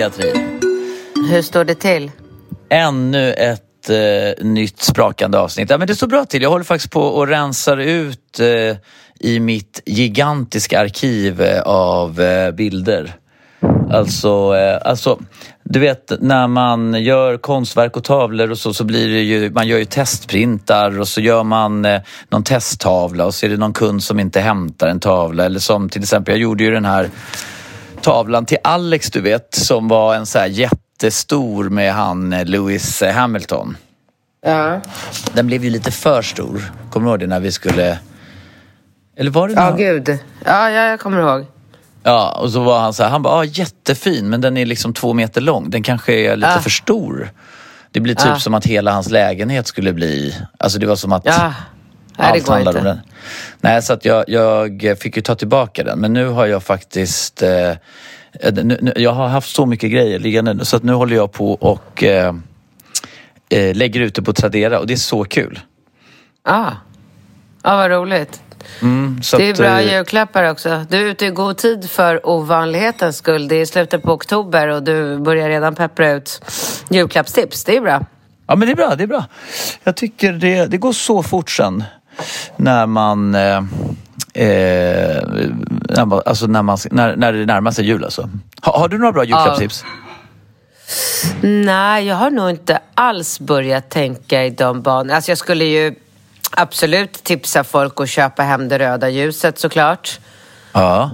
Katrin! Hur står det till? Ännu ett eh, nytt sprakande avsnitt. Ja, men det står bra till. Jag håller faktiskt på och rensar ut eh, i mitt gigantiska arkiv eh, av eh, bilder. Alltså, eh, alltså, du vet när man gör konstverk och tavlor och så, så blir det ju, man gör ju testprintar och så gör man eh, någon testtavla och så är det någon kund som inte hämtar en tavla. Eller som till exempel, jag gjorde ju den här tavlan till Alex du vet, som var en så här jättestor med han eh, Lewis Hamilton. Ja. Den blev ju lite för stor. Kommer du ihåg det när vi skulle... Eller var det Ja, nå- gud. Ja, ja, jag kommer ihåg. Ja, och så var han så här, han bara, ah, jättefin men den är liksom två meter lång. Den kanske är lite Ah. för stor. Det blir typ Ah. som att hela hans lägenhet skulle bli, alltså det var som att Ja. Nej, allt går handlade inte. om den. Nej, så att jag, jag fick ju ta tillbaka den. Men nu har jag faktiskt, eh, nu, nu, jag har haft så mycket grejer liggande nu, så att nu håller jag på och eh, eh, lägger ut det på Tradera och det är så kul. Ja. Ja, vad roligt. Mm, Det är att, bra eh, julklappar också. Du är ute i god tid för ovanlighetens skull. Det är slutet på oktober och du börjar redan peppra ut julklappstips. Det är bra. Ja men det är bra, det är bra. Jag tycker det, det går så fort sen när man eh, eh, när man- Alltså när, man, när, när det närmar sig jul alltså. Ha, har du några bra julklappstips? Nej, jag har nog inte alls börjat tänka i de banorna. Alltså jag skulle ju absolut tipsa folk att köpa hem det röda ljuset såklart. Ja.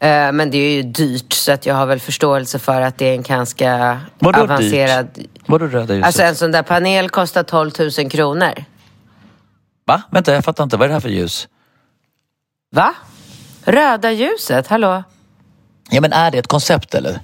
Eh, Men det är ju dyrt så att jag har väl förståelse för att det är en ganska Vadå avancerad... dyrt? Vadå röda ljuset? Alltså en sån där panel kostar 12 000 kronor. Va? Vänta, jag fattar inte. Vad är det här för ljus? Va? Röda ljuset? Hallå? Ja men är det ett koncept eller?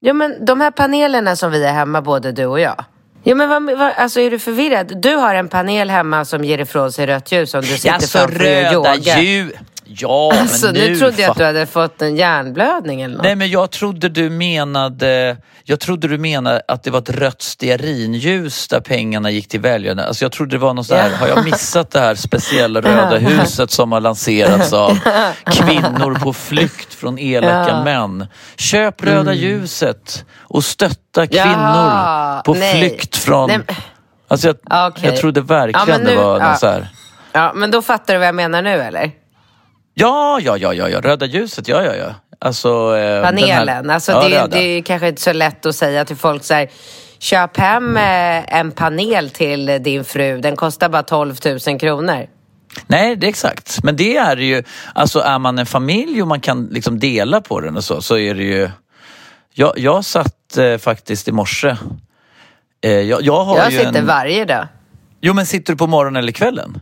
Ja men de här panelerna som vi har hemma, både du och jag. Ja men vad, vad, alltså är du förvirrad? Du har en panel hemma som ger ifrån sig rött ljus om du sitter Alltså framför och ljus! Ja, Alltså men nu nu trodde jag att du hade fått en hjärnblödning eller något. Nej men jag trodde du menade Jag trodde du menade att det var ett rött stearinljus där pengarna gick till väljarna. Alltså jag trodde det var något så här, Ja. har jag missat det här speciella röda huset som har lanserats av kvinnor på flykt från elaka Ja. män. Köp röda ljuset och stötta kvinnor Jaha, på nej. flykt från... Nej, Alltså jag, Okej. jag trodde verkligen Ja, nu- det var ja. så här. Ja men då fattar du vad jag menar nu eller? Ja, ja, ja, ja, ja, röda ljuset, ja, ja, ja. Alltså, eh, Panelen. här- Alltså ja, det, röda. det är kanske inte så lätt att säga till folk så här. Köp hem eh, en panel till din fru. Den kostar bara 12 000 kronor. Nej, det är exakt. Men det är ju, alltså är man en familj och man kan liksom dela på den och så, så är det ju... Jag, jag satt eh, faktiskt i morse. Eh, jag, jag har Jag sitter en... varje dag. Jo, men sitter du på morgonen eller kvällen?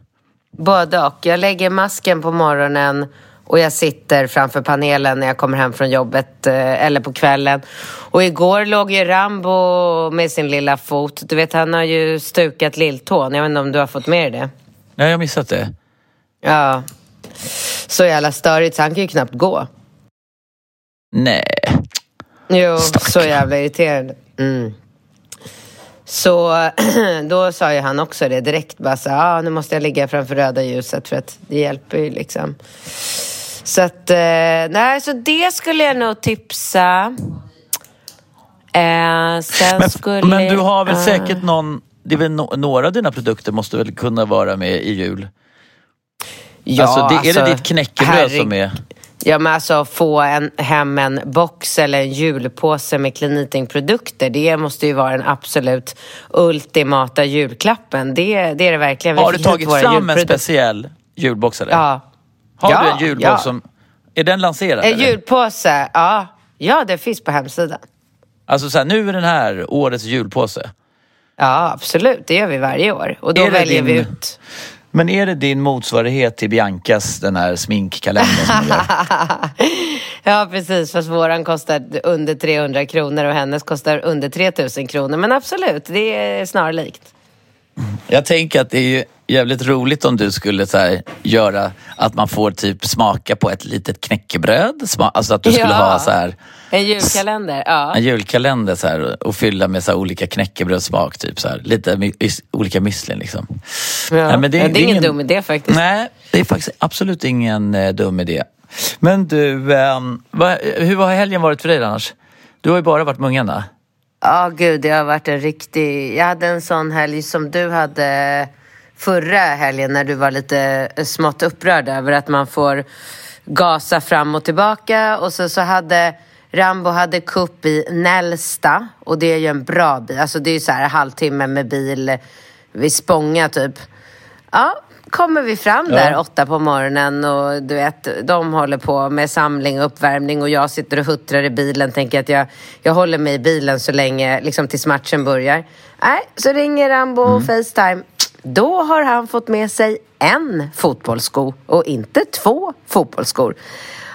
Både och. Jag lägger masken på morgonen och jag sitter framför panelen när jag kommer hem från jobbet eh, eller på kvällen. Och igår låg ju Rambo med sin lilla fot. Du vet, han har ju stukat lilltån. Jag vet inte om du har fått med dig det? Nej, jag har missat det. Ja. Så jävla störigt så han kan ju knappt gå. Nej. Jo, Stackarn. så jävla irriterande. Mm. Så då sa ju han också det direkt. Bara så, ah, nu måste jag ligga framför röda ljuset för att det hjälper ju liksom. Så att, eh, nej, så det skulle jag nog tipsa. Eh, Men, men du har väl ah. säkert någon, det är väl no, några av dina produkter måste väl kunna vara med i jul? Ja, alltså, det, är det alltså, ditt knäckebröd som är... Ja men alltså få en, hem en box eller en julpåse med Clean Eating-produkter Det måste ju vara den absolut ultimata julklappen. Det, det är det verkligen. Vi Har du tagit fram en speciell julbox eller? Ja. Har Ja, du en julbox ja. som... Är den lanserad? En eller? julpåse, ja. Ja, det finns på hemsidan. Alltså så här, nu är den här årets julpåse. Ja, absolut. Det gör vi varje år. Och då väljer vi din- ut... Men är det din motsvarighet till Biancas, den här sminkkalendern som du gör? Ja, precis. Fast våran kostar under 300 kronor och hennes kostar under 3000 kronor. Men absolut, det är snarlikt. Jag tänker att det är ju jävligt roligt om du skulle så här, göra att man får typ smaka på ett litet knäckebröd. Sma- Alltså att du skulle Ja. ha så här, En julkalender, ja. en julkalender så här, och fylla med så här, olika knäckebrödssmak. Typ, så här, lite my- olika müslin liksom. ja. Nej, men det- Ja, det är ingen ingen- dum idé faktiskt. Nej, det är faktiskt absolut ingen eh, dum idé. Men du, ehm, vad, hur har helgen varit för dig annars? Du har ju bara varit med ungarna. Ja, gud, det har varit en riktig... Jag hade en sån helg som du hade förra helgen när du var lite smått upprörd över att man får gasa fram och tillbaka. Och så, så hade Rambo hade kupp i Nälsta och det är ju en bra bil. Alltså det är ju så här halvtimme med bil vid Spånga typ. Ja, kommer vi fram där Ja. åtta på morgonen och du vet, de håller på med samling och uppvärmning och jag sitter och huttrar i bilen. Tänker att jag, jag håller mig i bilen så länge, liksom tills matchen börjar. Nej, så ringer Rambo och Facetime. Då har han fått med sig en fotbollssko och inte två fotbollsskor.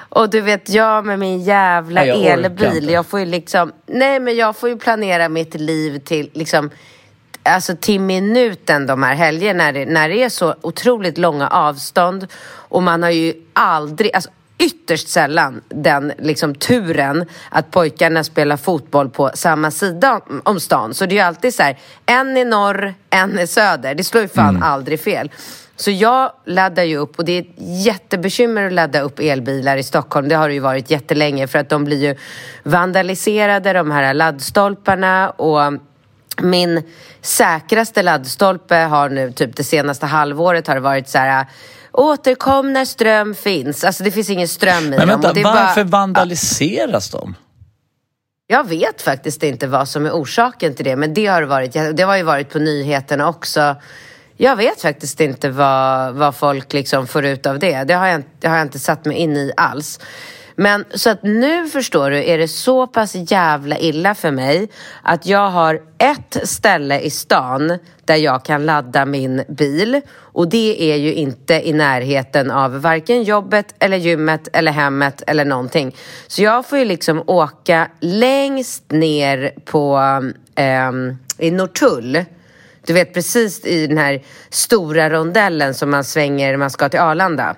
Och du vet, jag med min jävla Nej, jag elbil, jag får ju liksom, nej men jag får ju planera mitt liv till liksom alltså till minuten de här helgerna när det, när det är så otroligt långa avstånd och man har ju aldrig, alltså ytterst sällan den liksom turen att pojkarna spelar fotboll på samma sida om- stan. Så det är ju alltid så här, en i norr, en i söder. Det slår ju fan aldrig fel. Så jag laddar ju upp och det är ett jättebekymmer att ladda upp elbilar i Stockholm. Det har det ju varit jättelänge för att de blir ju vandaliserade, de här laddstolparna och min säkraste laddstolpe har nu, typ det senaste halvåret har det varit så här Återkom när ström finns. Alltså det finns ingen ström i Men dem. vänta, det varför bara, vandaliseras de? jag vet faktiskt inte vad som är orsaken till det, men det har, varit, det har ju varit på nyheterna också. Jag vet faktiskt inte vad, vad folk liksom får ut av det. Det har, jag, det har jag inte satt mig in i alls. Men så att nu förstår du, är det så pass jävla illa för mig att jag har ett ställe i stan där jag kan ladda min bil och det är ju inte i närheten av varken jobbet eller gymmet eller hemmet eller någonting. Så jag får ju liksom åka längst ner på eh, i Norrtull du vet precis i den här stora rondellen som man svänger när man ska till Arlanda.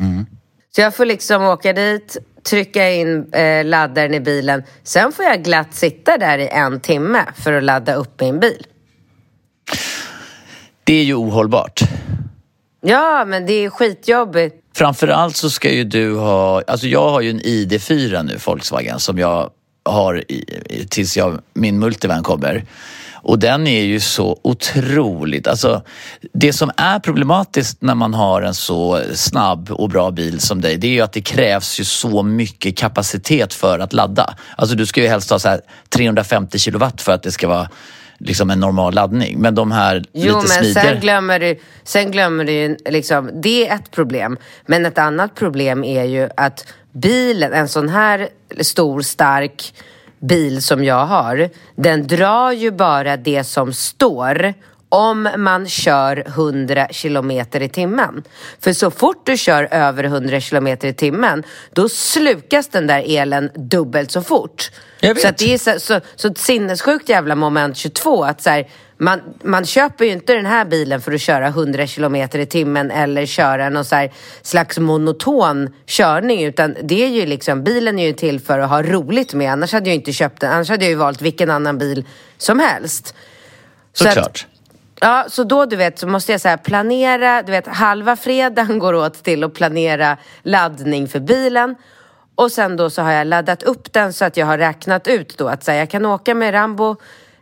Mm. Så jag får liksom åka dit, trycka in eh, laddaren i bilen. Sen får jag glatt sitta där i en timme för att ladda upp min bil. Det är ju ohållbart. Ja, men det är skitjobbigt. Framförallt så ska ju du ha, alltså jag har ju en ID4 nu, Volkswagen, som jag har i, tills jag, min multivan kommer. Och den är ju så otroligt, alltså det som är problematiskt när man har en så snabb och bra bil som dig, det är ju att det krävs ju så mycket kapacitet för att ladda. Alltså du ska ju helst ha så här 350 kilowatt för att det ska vara liksom en normal laddning. Men de här Jo, lite men smidigare... sen glömmer du, sen glömmer du liksom, det är ett problem. Men ett annat problem är ju att bilen, en sån här stor, stark bil som jag har, den drar ju bara det som står om man kör 100 kilometer i timmen. För så fort du kör över 100 kilometer i timmen, då slukas den där elen dubbelt så fort. Så det är så, så, så ett sinnessjukt jävla moment 22 att så här, man, man köper ju inte den här bilen för att köra 100 kilometer i timmen eller köra någon så slags monoton körning utan det är ju liksom, bilen är ju till för att ha roligt med annars hade jag inte köpt den, annars hade jag ju valt vilken annan bil som helst. Såklart. Ja, så då du vet så måste jag så planera, du vet halva fredagen går åt till att planera laddning för bilen Och sen då så har jag laddat upp den så att jag har räknat ut då att så här, jag kan åka med Rambo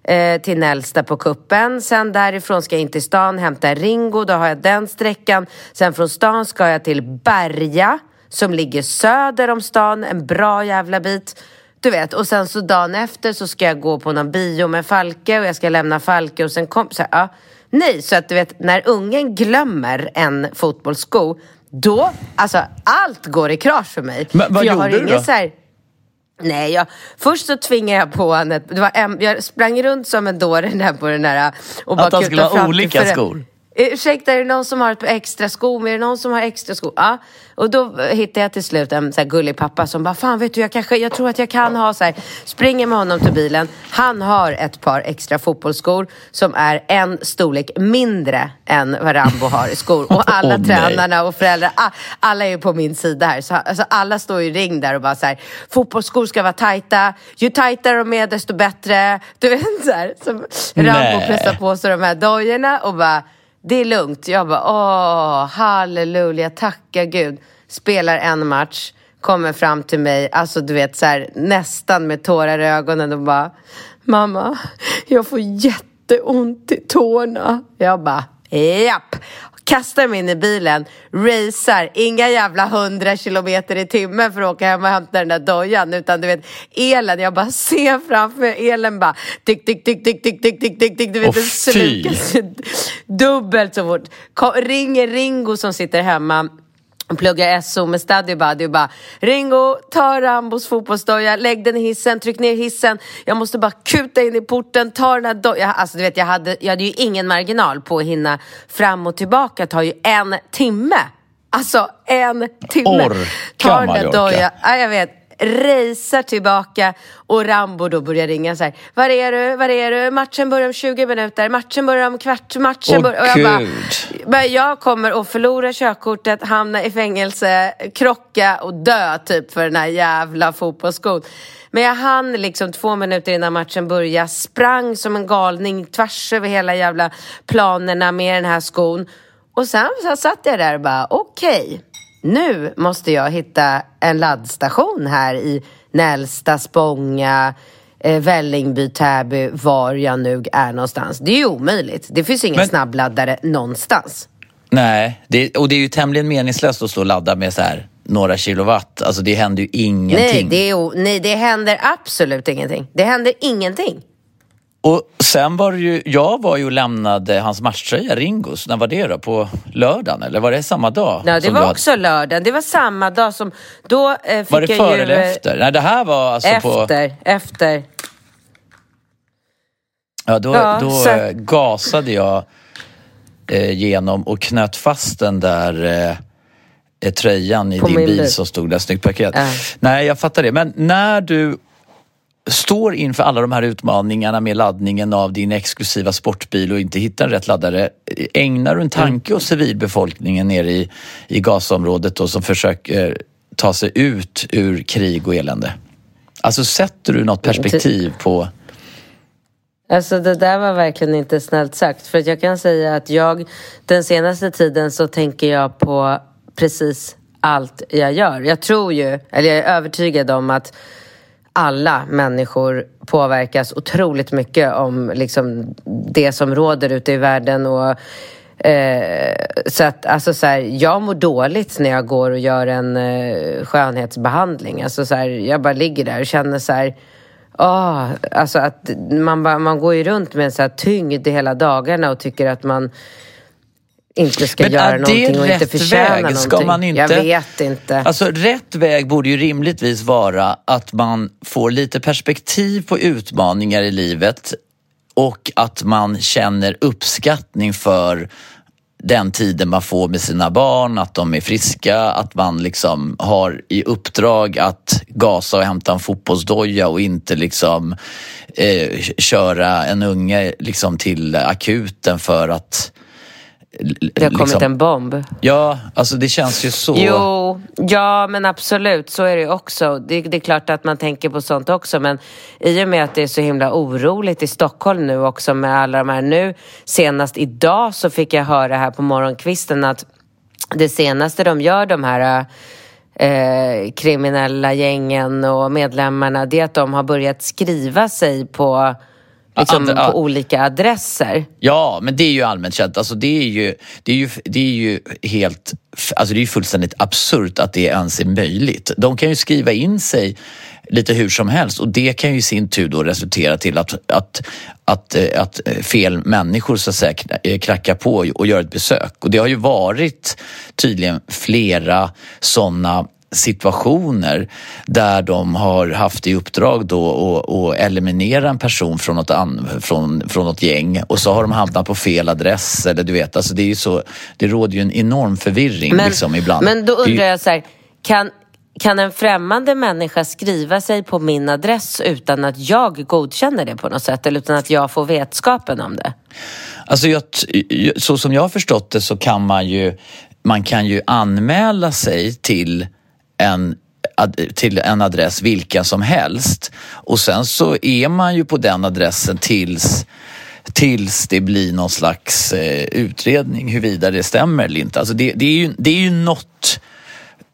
eh, till Nälsta på kuppen. Sen därifrån ska jag in till stan, hämta Ringo, då har jag den sträckan. Sen från stan ska jag till Berga som ligger söder om stan, en bra jävla bit. Du vet, och sen så dagen efter så ska jag gå på någon bio med Falke och jag ska lämna Falke och sen kom, så här, ja. Nej, så att du vet, när ungen glömmer en fotbollssko, då, alltså allt går i krasch för mig. Men vad för jag gjorde har du ingen då? Så här, Nej, jag, först så tvingade jag på honom, det var en, jag sprang runt som en dåre där på den där och bara Att han skulle ha olika skor? Ursäkta, är det någon som har ett par extra skor? Är det någon som har extra skor? Ja. Och då hittade jag till slut en så gullig pappa som bara, fan vet du, jag, kanske, jag tror att jag kan ha så här. Springer med honom till bilen. Han har ett par extra fotbollsskor som är en storlek mindre än vad Rambo har i skor. Och alla nej. tränarna och föräldrar, alla är ju på min sida här. Så, alltså, alla står i ring där och bara så här, fotbollsskor ska vara tajta. Ju tajtare de är, desto bättre. Du vet så här, som Rambo pressar på sig de här dojorna och bara, det är lugnt. Jag bara, åh, halleluja, tacka gud. Spelar en match, kommer fram till mig, alltså du vet så här, nästan med tårar i ögonen och bara, mamma, jag får jätteont i tårna. Jag bara, japp. Kastar mig in i bilen, racear, inga jävla hundra kilometer i timmen för att åka hem och hämta den där dojan. Utan du vet, elen, jag bara ser framför elen bara tick, tick, tick, tick, tick, tick, tick, tick, tick. Du vet, den slukas dubbelt så fort. Ringer Ringo som sitter hemma pluggar SO med Study Buddy och bara Ringo, ta Rambos fotbollsdoja, lägg den i hissen, tryck ner hissen. Jag måste bara kuta in i porten, ta den här dojan. Alltså du vet, jag hade, jag hade ju ingen marginal på att hinna fram och tillbaka. Det tar ju en timme. Alltså en timme. Orkar Ta den där orka? dojan. Ja, jag vet. Racear tillbaka och Rambo då börjar ringa så här. Var är du? Var är du? Matchen börjar om 20 minuter. Matchen börjar om kvart. Matchen Åh, börjar... Och jag bara, jag kommer att förlora körkortet, hamna i fängelse, krocka och dö typ för den här jävla fotbollsskon. Men jag hann liksom två minuter innan matchen började, sprang som en galning tvärs över hela jävla planerna med den här skon. Och sen så satt jag där och bara, okej, nu måste jag hitta en laddstation här i Nälsta, Spånga, eh, Vällingby, Täby, var jag nu är någonstans. Det är ju omöjligt. Det finns ingen Men- snabbladdare någonstans. Nej, det, och det är ju tämligen meningslöst att stå och ladda med så här några kilowatt. Alltså det händer ju ingenting. Nej det, är, nej, det händer absolut ingenting. Det händer ingenting. Och sen var det ju, jag var ju och lämnade hans matchtröja, Ringos. När var det då? På lördagen? Eller var det samma dag? Ja, det var hade- också lördagen. Det var samma dag som... Då eh, fick Var det före ju, eller efter? Nej, det här var alltså på... Efter, efter. Ja, då, Ja, då så- eh, gasade jag eh, genom och knöt fast den där eh, eh, tröjan i På din bil som stod där, snyggt paket. Ja. Nej, jag fattar det. Men när du står inför alla de här utmaningarna med laddningen av din exklusiva sportbil och inte hittar en rätt laddare. Ägnar du en tanke åt civilbefolkningen nere i, i Gazaområdet då, som försöker ta sig ut ur krig och elände? Alltså sätter du något perspektiv på... Alltså det där var verkligen inte snällt sagt. För att jag kan säga att jag den senaste tiden så tänker jag på precis allt jag gör. Jag tror ju, eller jag är övertygad om att alla människor påverkas otroligt mycket om liksom, det som råder ute i världen. Och, eh, så att, alltså, så här, jag mår dåligt när jag går och gör en eh, skönhetsbehandling. Alltså, så här, jag bara ligger där och känner så här... oh, alltså att man, bara, man går ju runt med en så här tyngd hela dagarna och tycker att man inte ska Men göra det någonting och inte förtjäna väg? någonting. Ska man inte- Jag vet inte. Alltså rätt väg borde ju rimligtvis vara att man får lite perspektiv på utmaningar i livet och att man känner uppskattning för den tiden man får med sina barn, att de är friska, att man liksom har i uppdrag att gasa och hämta en fotbollsdoja och inte liksom eh, köra en unge liksom till akuten för att Det har kommit liksom- en bomb. Ja, alltså det känns ju så. Jo, ja men absolut så är det ju också. Det, det är klart att man tänker på sånt också men i och med att det är så himla oroligt i Stockholm nu också med alla de här nu. Senast idag så fick jag höra här på morgonkvisten att det senaste de gör de här eh, kriminella gängen och medlemmarna, det är att de har börjat skriva sig på liksom, Andra- ja. på olika adresser. Ja, men det är ju allmänt känt. Alltså det, är ju, det, är ju, det är ju helt... Alltså det är ju fullständigt absurt att det ens är möjligt. De kan ju skriva in sig lite hur som helst och det kan ju i sin tur då resultera till att, att, att, eh, att fel människor så att säga eh, knackar på och gör ett besök. Och det har ju varit tydligen flera sådana situationer där de har haft i uppdrag då att, eliminera en person från något, an, från, från något gäng och så har de hamnat på fel adress eller du vet, alltså det är ju så, det råder ju en enorm förvirring liksom ibland. men då undrar jag så här, kan, kan en främmande människa skriva sig på min adress utan att jag godkänner det på något sätt eller utan att jag får vetskapen om det? Alltså jag, så som jag har förstått det så kan man ju, man kan ju anmäla sig till en till en adress vilken som helst och sen så är man ju på den adressen tills tills det blir någon slags eh, utredning huruvida det stämmer eller inte. Alltså det, det, är ju, det är ju något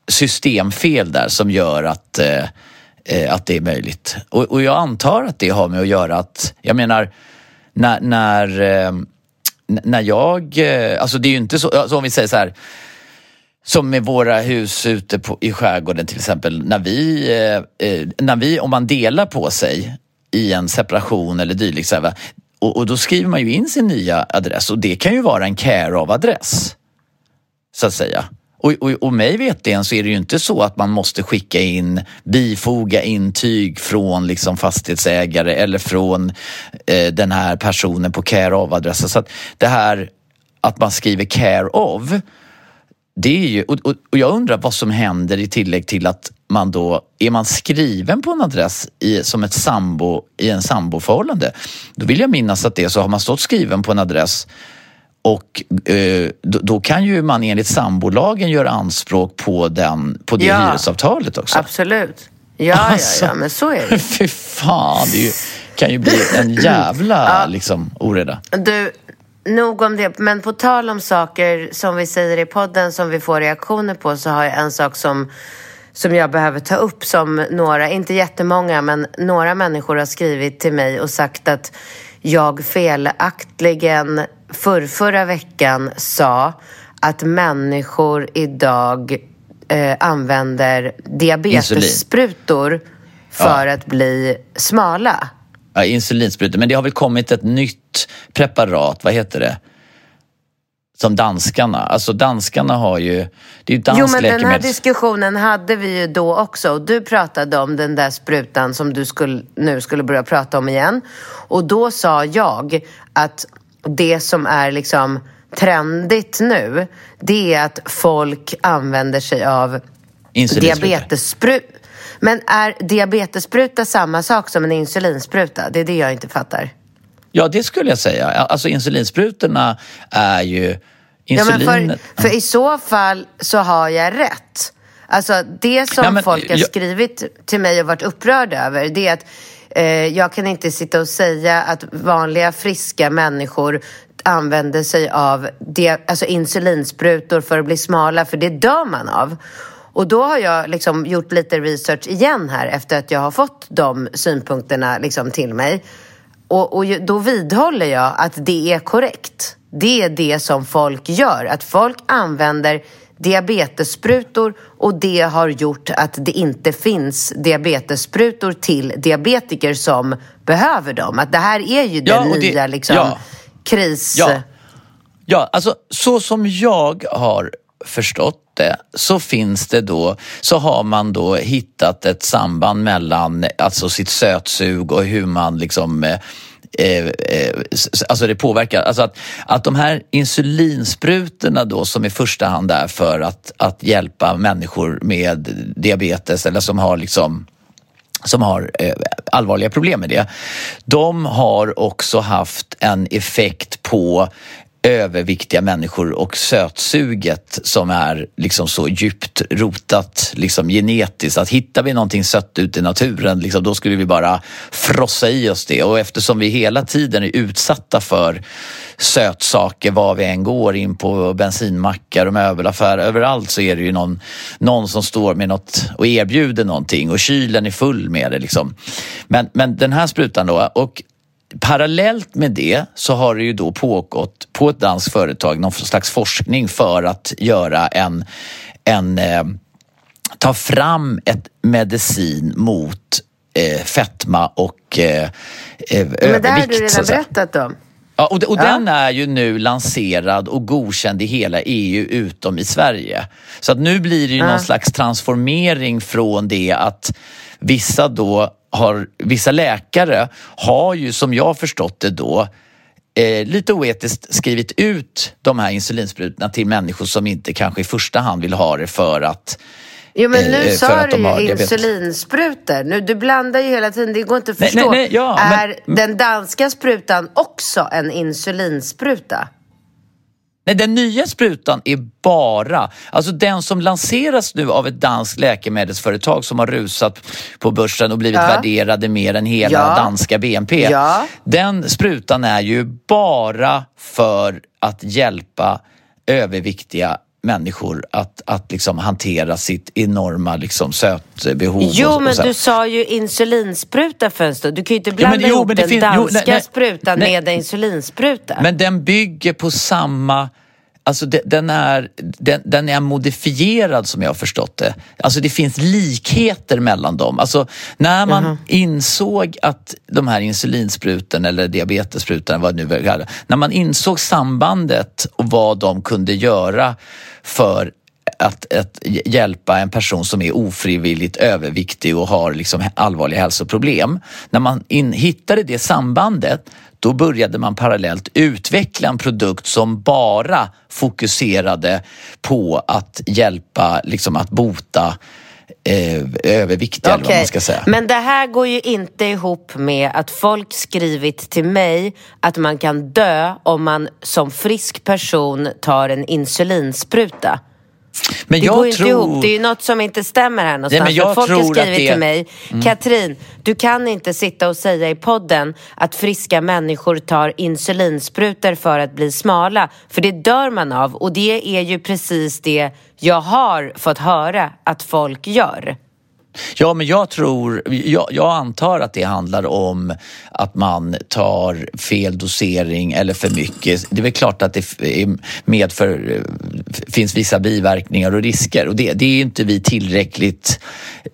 systemfel där som gör att, eh, eh att det är möjligt. Och, och jag antar att det har med att göra att, jag menar, när, när, eh, när jag, eh, alltså det är ju inte så, alltså om vi säger så här, som med våra hus ute på, i skärgården till exempel, när vi, eh, eh, när vi, om man delar på sig i en separation eller dylikt, så här, och, och då skriver man ju in sin nya adress och det kan ju vara en care of-adress. Så att säga. Och, och, och mig vetligen så är det ju inte så att man måste skicka in, bifoga intyg från liksom fastighetsägare eller från eh, den här personen på care of-adressen. Så att det här att man skriver care of, det är ju, och, och, och jag undrar vad som händer i tillägg till att man då, är man skriven på en adress i, som ett sambo, i en samboförhållande, då vill jag minnas att det så har man stått skriven på en adress och eh, då, då kan ju man enligt sambolagen göra anspråk på, den, på det Ja. hyresavtalet också. Absolut. Ja, Alltså. ja, ja, men så är det. Fy fan, det ju, kan ju bli en jävla liksom, oreda. Du, nog om det. Men på tal om saker som vi säger i podden som vi får reaktioner på så har jag en sak som, som jag behöver ta upp som några, inte jättemånga, men några människor har skrivit till mig och sagt att jag felaktigen förrförra veckan sa att människor idag eh, använder diabetessprutor för att bli smala. Ja, insulinsprutor, men det har väl kommit ett nytt preparat, vad heter det? Som danskarna, alltså danskarna har ju, det är ju Jo, men den här diskussionen hade vi ju då också. Och du pratade om den där sprutan som du skulle, nu skulle börja prata om igen. Och då sa jag att det som är liksom trendigt nu, det är att folk använder sig av Insulinsprutor. Men är diabetesspruta samma sak som en insulinspruta? Det är det jag inte fattar. Ja, det skulle jag säga. Alltså insulinsprutorna är ju... Ja, men Insulin... för, för i så fall så har jag rätt. Alltså det som Ja, men folk har jag- skrivit till mig och varit upprörda över det är att eh, jag kan inte sitta och säga att vanliga friska människor använder sig av det, alltså insulinsprutor för att bli smala för det dör man av. Och då har jag liksom gjort lite research igen här efter att jag har fått de synpunkterna liksom till mig. Och, och då vidhåller jag att det är korrekt. Det är det som folk gör. Att folk använder diabetessprutor och det har gjort att det inte finns diabetessprutor till diabetiker som behöver dem. Att det här är ju Ja, den det- nya liksom, ja. kris... Ja. ja, alltså så som jag har förstått det så finns det då, så har man då hittat ett samband mellan alltså sitt sötsug och hur man liksom eh, eh, eh, Alltså det påverkar, alltså att, att de här insulinsprutorna då som i första hand är för att, att hjälpa människor med diabetes eller som har liksom som har eh, allvarliga problem med det. De har också haft en effekt på överviktiga människor och sötsuget som är liksom så djupt rotat liksom genetiskt. Att hittar vi någonting sött ute i naturen, liksom, då skulle vi bara frossa i oss det. Och eftersom vi hela tiden är utsatta för sötsaker var vi än går, in på bensinmackar och möbelaffärer, överallt så är det ju någon, någon som står med något och erbjuder någonting och kylen är full med det. Liksom. Men, men den här sprutan då, och parallellt med det så har det ju då pågått på ett danskt företag någon slags forskning för att göra en, en eh, ta fram ett medicin mot eh, fetma och eh, övervikt. Men det har du redan berättat om. Ja, och, och ja. den är ju nu lanserad och godkänd i hela EU utom i Sverige. Så att nu blir det ju ja. någon slags transformering från det att vissa då har, vissa läkare har ju som jag förstått det då eh, lite oetiskt skrivit ut de här insulinsprutorna till människor som inte kanske i första hand vill ha det för att Jo men nu eh, sa du ju insulinsprutor. Nu, du blandar ju hela tiden, det går inte att förstå. Nej, nej, nej, ja, är men... den danska sprutan också en insulinspruta? Nej, den nya sprutan är bara, alltså den som lanseras nu av ett danskt läkemedelsföretag som har rusat på börsen och blivit ja. värderade mer än hela ja. danska BNP. Ja. Den sprutan är ju bara för att hjälpa överviktiga människor att, att liksom hantera sitt enorma liksom sötbehov. Jo, och, och men du sa ju insulinspruta för en stund. Du kan ju inte blanda ja, men, jo, ihop den finns, danska jo, nej, sprutan nej, med en insulinspruta. Men den bygger på samma Alltså den, är, den, den, är modifierad som jag har förstått det. Alltså det finns likheter mellan dem. Alltså när man uh -huh. insåg att de här insulinsprutorna eller diabetessprutorna, vad nu är, när man insåg sambandet och vad de kunde göra för att, att hjälpa en person som är ofrivilligt överviktig och har liksom allvarliga hälsoproblem. När man in, hittade det sambandet då började man parallellt utveckla en produkt som bara fokuserade på att hjälpa, liksom att bota eh, överviktiga okay. eller vad man ska säga. Men det här går ju inte ihop med att folk skrivit till mig att man kan dö om man som frisk person tar en insulinspruta. Men det jag går tror... inte ihop. Det är ju något som inte stämmer här någonstans. Nej, men folk har skrivit det... till mig, mm. Katrin, du kan inte sitta och säga i podden att friska människor tar insulinsprutor för att bli smala. För det dör man av och det är ju precis det jag har fått höra att folk gör. Ja, men jag tror, jag, jag, antar att det handlar om att man tar fel dosering eller för mycket. Det är väl klart att det medför, finns vissa biverkningar och risker och det, det är inte vi tillräckligt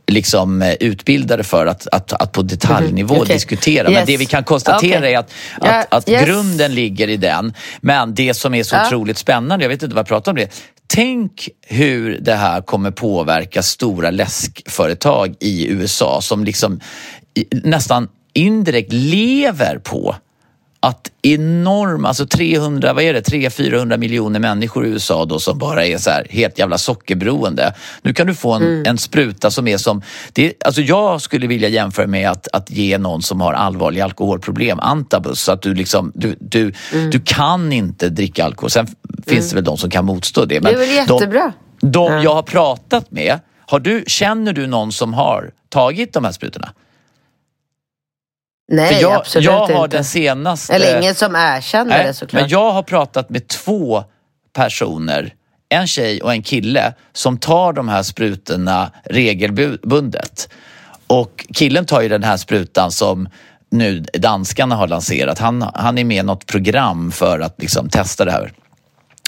liksom, utbildade för att, att, att på detaljnivå mm, okay. diskutera. Yes. Men det vi kan konstatera okay. är att, att, att yes. grunden ligger i den. Men det som är så ja. otroligt spännande, jag vet inte vad jag pratar om det, Tänk hur det här kommer påverka stora läskföretag i USA som liksom nästan indirekt lever på att enorma, alltså 300, vad är det, 300-400 miljoner människor i USA då som bara är så här helt jävla sockerberoende. Nu kan du få en, mm. en spruta som är som, det, alltså jag skulle vilja jämföra med att, att ge någon som har allvarliga alkoholproblem antabus så att du liksom, du, du, mm. du kan inte dricka alkohol. Sen mm. finns det väl de som kan motstå det. Men det är väl jättebra. De, de ja. jag har pratat med, har du, känner du någon som har tagit de här sprutorna? Nej, jag, absolut jag har inte. Den senaste, Eller ingen som erkänner det såklart. Men jag har pratat med två personer, en tjej och en kille, som tar de här sprutorna regelbundet. Och killen tar ju den här sprutan som nu danskarna har lanserat. Han, han är med i något program för att liksom testa det här.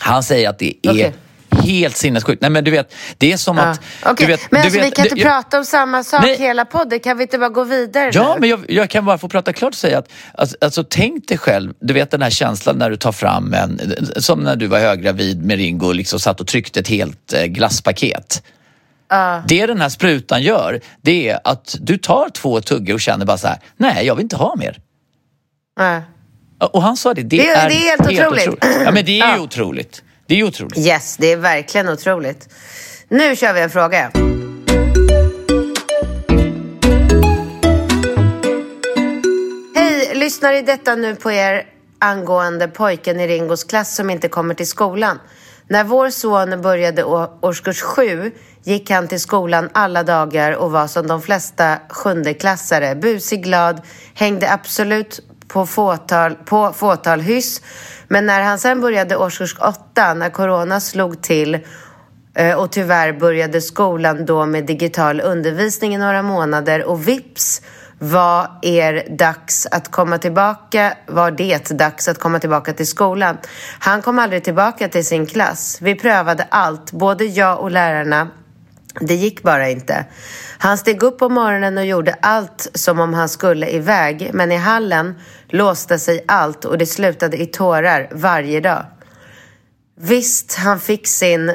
Han säger att det är okay helt sinnessjukt. Nej men du vet, det är som ja. att... Okay. Du vet, men alltså, vet, vi kan inte jag, prata om samma sak nej, hela podden. Kan vi inte bara gå vidare Ja, nu? men jag, jag, kan bara få prata klart och säga att alltså, alltså, tänk dig själv, du vet den här känslan när du tar fram en, som när du var höggravid med Ringo och liksom satt och tryckte ett helt eh, glasspaket. Uh. Det den här sprutan gör, det är att du tar två tuggor och känner bara så här, nej jag vill inte ha mer. Uh. Och han sa det, det, det är, det är helt, helt otroligt. otroligt. Ja men det är ju uh. otroligt. Det är otroligt. Yes, det är verkligen otroligt. Nu kör vi en fråga. Hej, lyssnar i detta nu på er angående pojken i Ringos klass som inte kommer till skolan. När vår son började årskurs sju gick han till skolan alla dagar och var som de flesta sjundeklassare. Busig, glad, hängde absolut på fåtal, på fåtal hyss. Men när han sen började årskurs åtta, när corona slog till eh, och tyvärr började skolan då med digital undervisning i några månader och vips var er dags att komma tillbaka, var det dags att komma tillbaka till skolan. Han kom aldrig tillbaka till sin klass. Vi prövade allt, både jag och lärarna. Det gick bara inte. Han steg upp på morgonen och gjorde allt som om han skulle iväg, men i hallen låste sig allt och det slutade i tårar varje dag. Visst, han fick sin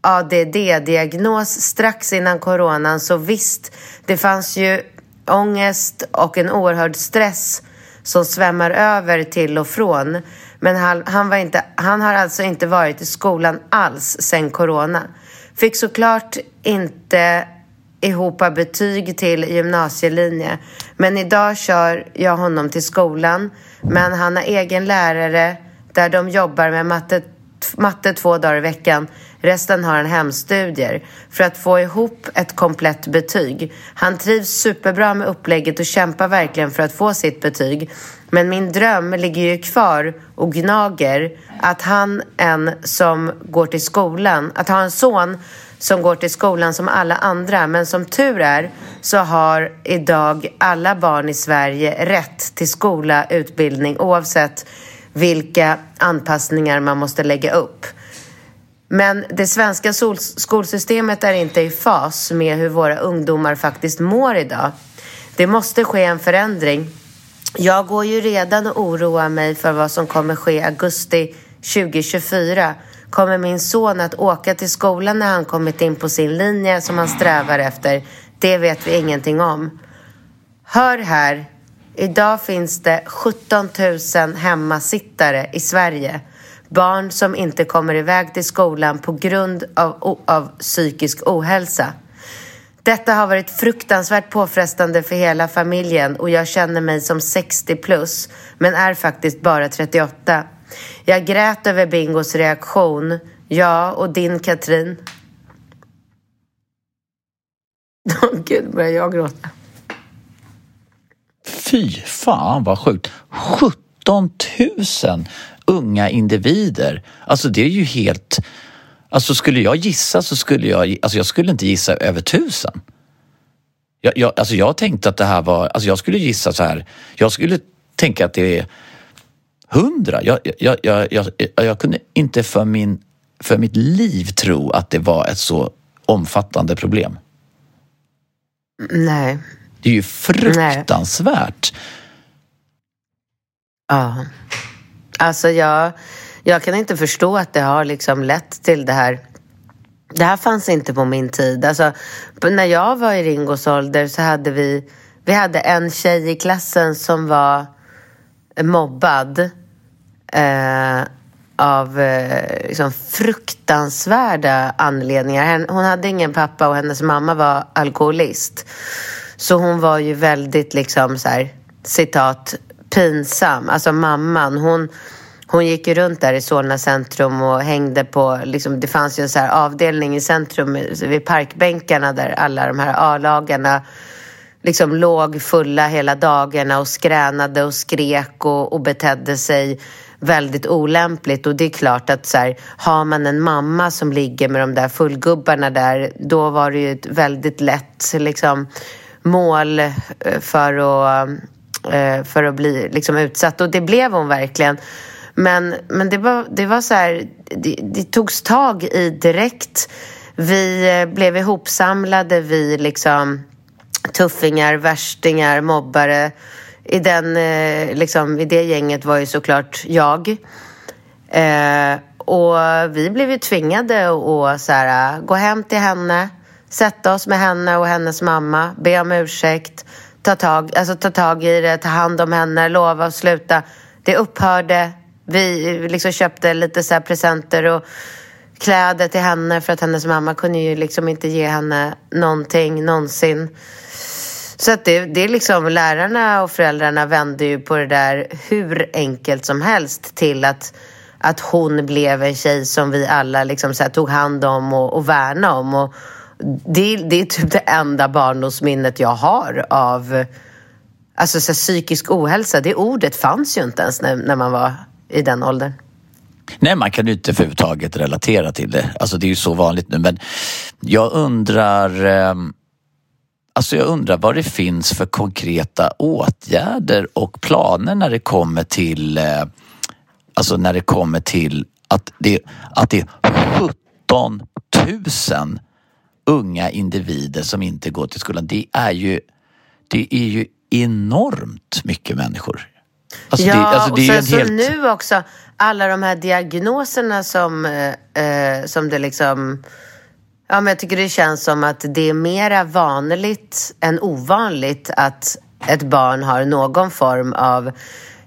ADD-diagnos strax innan coronan, så visst, det fanns ju ångest och en oerhörd stress som svämmar över till och från. Men han, han, var inte, han har alltså inte varit i skolan alls sen corona. Fick såklart inte ihop betyg till gymnasielinje. Men idag kör jag honom till skolan. Men han har egen lärare där de jobbar med matte, matte två dagar i veckan. Resten har han hemstudier för att få ihop ett komplett betyg. Han trivs superbra med upplägget och kämpar verkligen för att få sitt betyg. Men min dröm ligger ju kvar och gnager att han en som går till skolan, att ha en son som går till skolan som alla andra. Men som tur är så har idag alla barn i Sverige rätt till skola, utbildning oavsett vilka anpassningar man måste lägga upp. Men det svenska skolsystemet är inte i fas med hur våra ungdomar faktiskt mår idag. Det måste ske en förändring. Jag går ju redan och oroar mig för vad som kommer ske i augusti 2024 Kommer min son att åka till skolan när han kommit in på sin linje som han strävar efter? Det vet vi ingenting om. Hör här. Idag finns det 17 000 hemmasittare i Sverige. Barn som inte kommer iväg till skolan på grund av, av psykisk ohälsa. Detta har varit fruktansvärt påfrestande för hela familjen och jag känner mig som 60 plus men är faktiskt bara 38. Jag grät över Bingos reaktion. Ja, och din Katrin? Åh oh, gud, börjar jag gråta. Fy fan vad sjukt. 17 000 unga individer. Alltså det är ju helt... Alltså skulle jag gissa så skulle jag... Alltså jag skulle inte gissa över tusen. Jag, jag, alltså jag tänkte att det här var... Alltså jag skulle gissa så här. Jag skulle tänka att det är Hundra? Jag, jag, jag, jag, jag kunde inte för, min, för mitt liv tro att det var ett så omfattande problem. Nej. Det är ju fruktansvärt. Nej. Ja. Alltså jag, jag kan inte förstå att det har liksom lett till det här. Det här fanns inte på min tid. Alltså, när jag var i Ringos ålder så hade vi, vi hade en tjej i klassen som var mobbad eh, av eh, liksom fruktansvärda anledningar. Hon hade ingen pappa och hennes mamma var alkoholist. Så hon var ju väldigt, liksom så här, citat, pinsam. Alltså mamman, hon, hon gick ju runt där i Solna centrum och hängde på, liksom, det fanns ju en så avdelning i centrum vid parkbänkarna där alla de här A-lagarna liksom låg fulla hela dagarna och skränade och skrek och, och betedde sig väldigt olämpligt och det är klart att så här, har man en mamma som ligger med de där fullgubbarna där då var det ju ett väldigt lätt liksom, mål eh, för att, eh, för att bli liksom, utsatt och det blev hon verkligen. Men, men det, var, det var så här, det, det togs tag i direkt. Vi eh, blev ihopsamlade, vi liksom tuffingar, värstingar, mobbare i, den, eh, liksom, i det gänget var ju såklart jag. Eh, och vi blev ju tvingade att så här, gå hem till henne, sätta oss med henne och hennes mamma, be om ursäkt, ta tag, alltså, ta tag i det, ta hand om henne, lova att sluta. Det upphörde. Vi liksom köpte lite så presenter och kläder till henne för att hennes mamma kunde ju liksom inte ge henne någonting någonsin. Så att det, det är liksom lärarna och föräldrarna vände ju på det där hur enkelt som helst till att, att hon blev en tjej som vi alla liksom så tog hand om och, och värnade om. Och det, det är typ det enda barndomsminnet jag har av alltså så psykisk ohälsa. Det ordet fanns ju inte ens när, när man var i den åldern. Nej, man kan ju inte överhuvudtaget relatera till det. Alltså det är ju så vanligt nu. Men jag undrar eh, Alltså jag undrar vad det finns för konkreta åtgärder och planer när det kommer till eh, Alltså när det kommer till att det, att det är 17 000 unga individer som inte går till skolan. Det är ju, det är ju enormt mycket människor. Alltså ja, det, alltså det och sen så helt... nu också alla de här diagnoserna som, eh, eh, som det liksom... Ja, men jag tycker det känns som att det är mera vanligt än ovanligt att ett barn har någon form av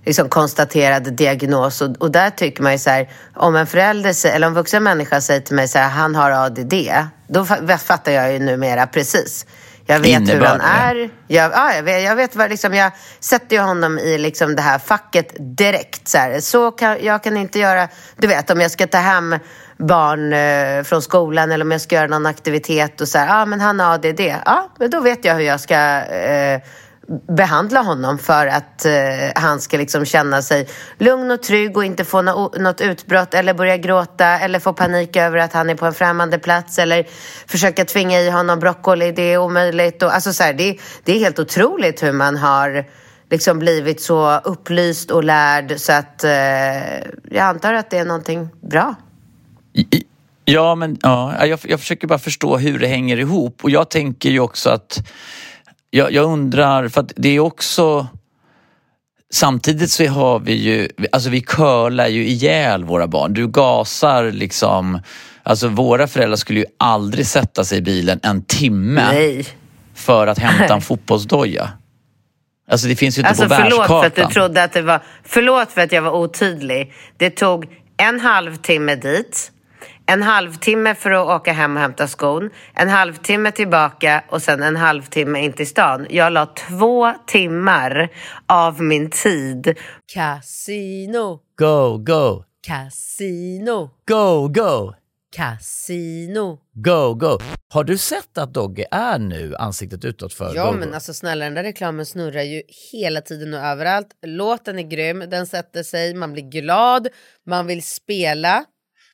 liksom konstaterad diagnos. Och, och där tycker man ju så här, om en förälder eller en vuxen människa säger till mig så här, han har ADD, då fattar jag ju numera precis. Jag vet Innebörd, hur han är. Jag, ja, jag vet, jag, vet vad, liksom, jag sätter ju honom i liksom, det här facket direkt. Så, här. så kan, jag kan inte göra... Du vet, om jag ska ta hem barn eh, från skolan eller om jag ska göra någon aktivitet och så här, ja men han har ADD. Ja, men då vet jag hur jag ska eh, behandla honom för att eh, han ska liksom känna sig lugn och trygg och inte få no något utbrott eller börja gråta eller få panik över att han är på en främmande plats eller försöka tvinga i honom broccoli, det är omöjligt. Och, alltså, så här, det, det är helt otroligt hur man har liksom blivit så upplyst och lärd så att eh, jag antar att det är någonting bra. Ja, men ja, jag, jag försöker bara förstå hur det hänger ihop och jag tänker ju också att jag, jag undrar, för att det är också Samtidigt så har vi ju, alltså vi curlar ju ihjäl våra barn. Du gasar liksom, alltså våra föräldrar skulle ju aldrig sätta sig i bilen en timme Nej. för att hämta en fotbollsdoja. Alltså det finns ju inte alltså, på världskartan. Förlåt för att du trodde att det var, förlåt för att jag var otydlig. Det tog en halvtimme dit en halvtimme för att åka hem och hämta skon, en halvtimme tillbaka och sen en halvtimme in till stan. Jag la två timmar av min tid. Casino. Go, go. Casino. Go, go. Casino. Go, go. Har du sett att Dogge är nu ansiktet utåt för Ja, go, men go? alltså snälla den där reklamen snurrar ju hela tiden och överallt. Låten är grym, den sätter sig, man blir glad, man vill spela.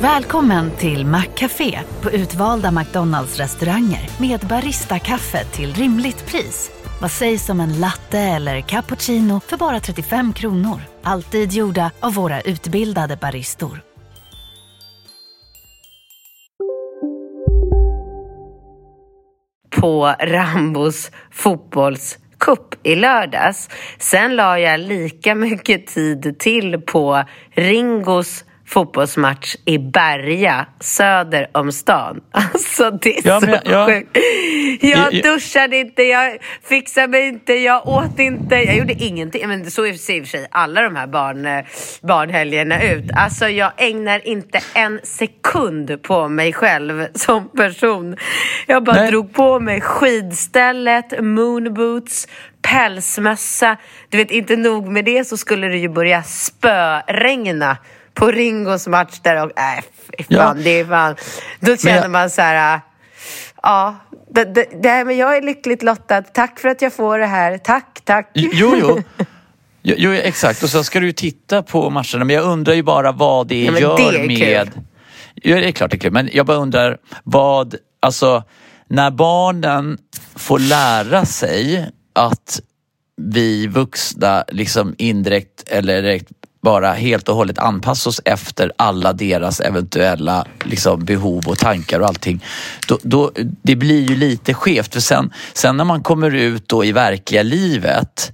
Välkommen till Maccafé på utvalda McDonalds restauranger med Baristakaffe till rimligt pris. Vad sägs om en latte eller cappuccino för bara 35 kronor? Alltid gjorda av våra utbildade baristor. På Rambos fotbollscup i lördags. Sen la jag lika mycket tid till på Ringos fotbollsmatch i Berga, söder om stan. Alltså det är Ja, så men jag- sjukt. Jag duschade inte, jag fixade mig inte, jag åt inte, jag gjorde ingenting. Men så det i och för sig alla de här barn, eh, barnhelgerna ut. Alltså jag ägnar inte en sekund på mig själv som person. Jag bara Nej. drog på mig skidstället, moonboots, pälsmössa. Du vet, inte nog med det så skulle det ju börja spöregna på Ringos match där och äh, fan, Ja. det är fan. Då känner jag- man så här, äh, ja, det, det, det, men jag är lyckligt lottad. Tack för att jag får det här. Tack, tack. Jo, jo. Jo, exakt. Och så ska du ju titta på matcherna. Men jag undrar ju bara vad det Ja, gör det med... kul. Ja, det är klart det är kul. Men jag bara undrar vad... Alltså, när barnen får lära sig att vi vuxna liksom indirekt eller direkt bara helt och hållet anpassa oss efter alla deras eventuella liksom, behov och tankar och allting. Då, då, det blir ju lite skevt för sen, sen när man kommer ut då i verkliga livet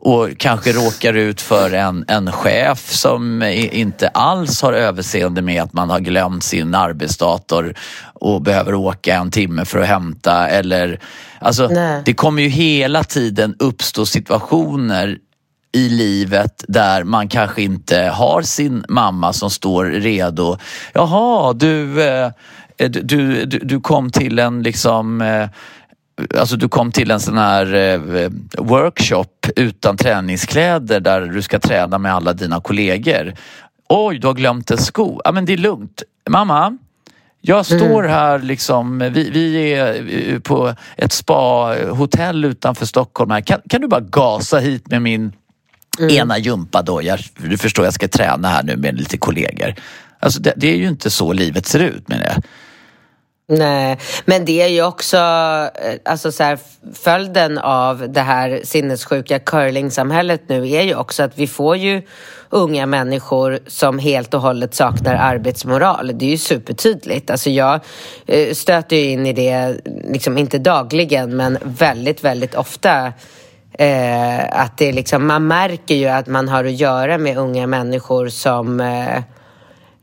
och kanske råkar ut för en, en chef som inte alls har överseende med att man har glömt sin arbetsdator och behöver åka en timme för att hämta eller alltså Nej. det kommer ju hela tiden uppstå situationer i livet där man kanske inte har sin mamma som står redo. Jaha, du, eh, du, du, du- kom till en liksom eh, Alltså du kom till en sån här eh, workshop utan träningskläder där du ska träna med alla dina kollegor. Oj, du har glömt en sko. Ja men det är lugnt. Mamma, jag står här liksom, vi, vi är på ett spa-hotell utanför Stockholm här. Kan, kan du bara gasa hit med min ena gympa då? Jag, du förstår, jag ska träna här nu med lite kollegor. Alltså det, det är ju inte så livet ser ut menar jag. Nej, men det är ju också eh, alltså så här, följden av det här sinnessjuka curlingsamhället nu är ju också att vi får ju unga människor som helt och hållet saknar arbetsmoral. Det är ju supertydligt. Alltså jag eh, stöter ju in i det, liksom inte dagligen, men väldigt, väldigt ofta. Eh, att det är liksom, man märker ju att man har att göra med unga människor som eh,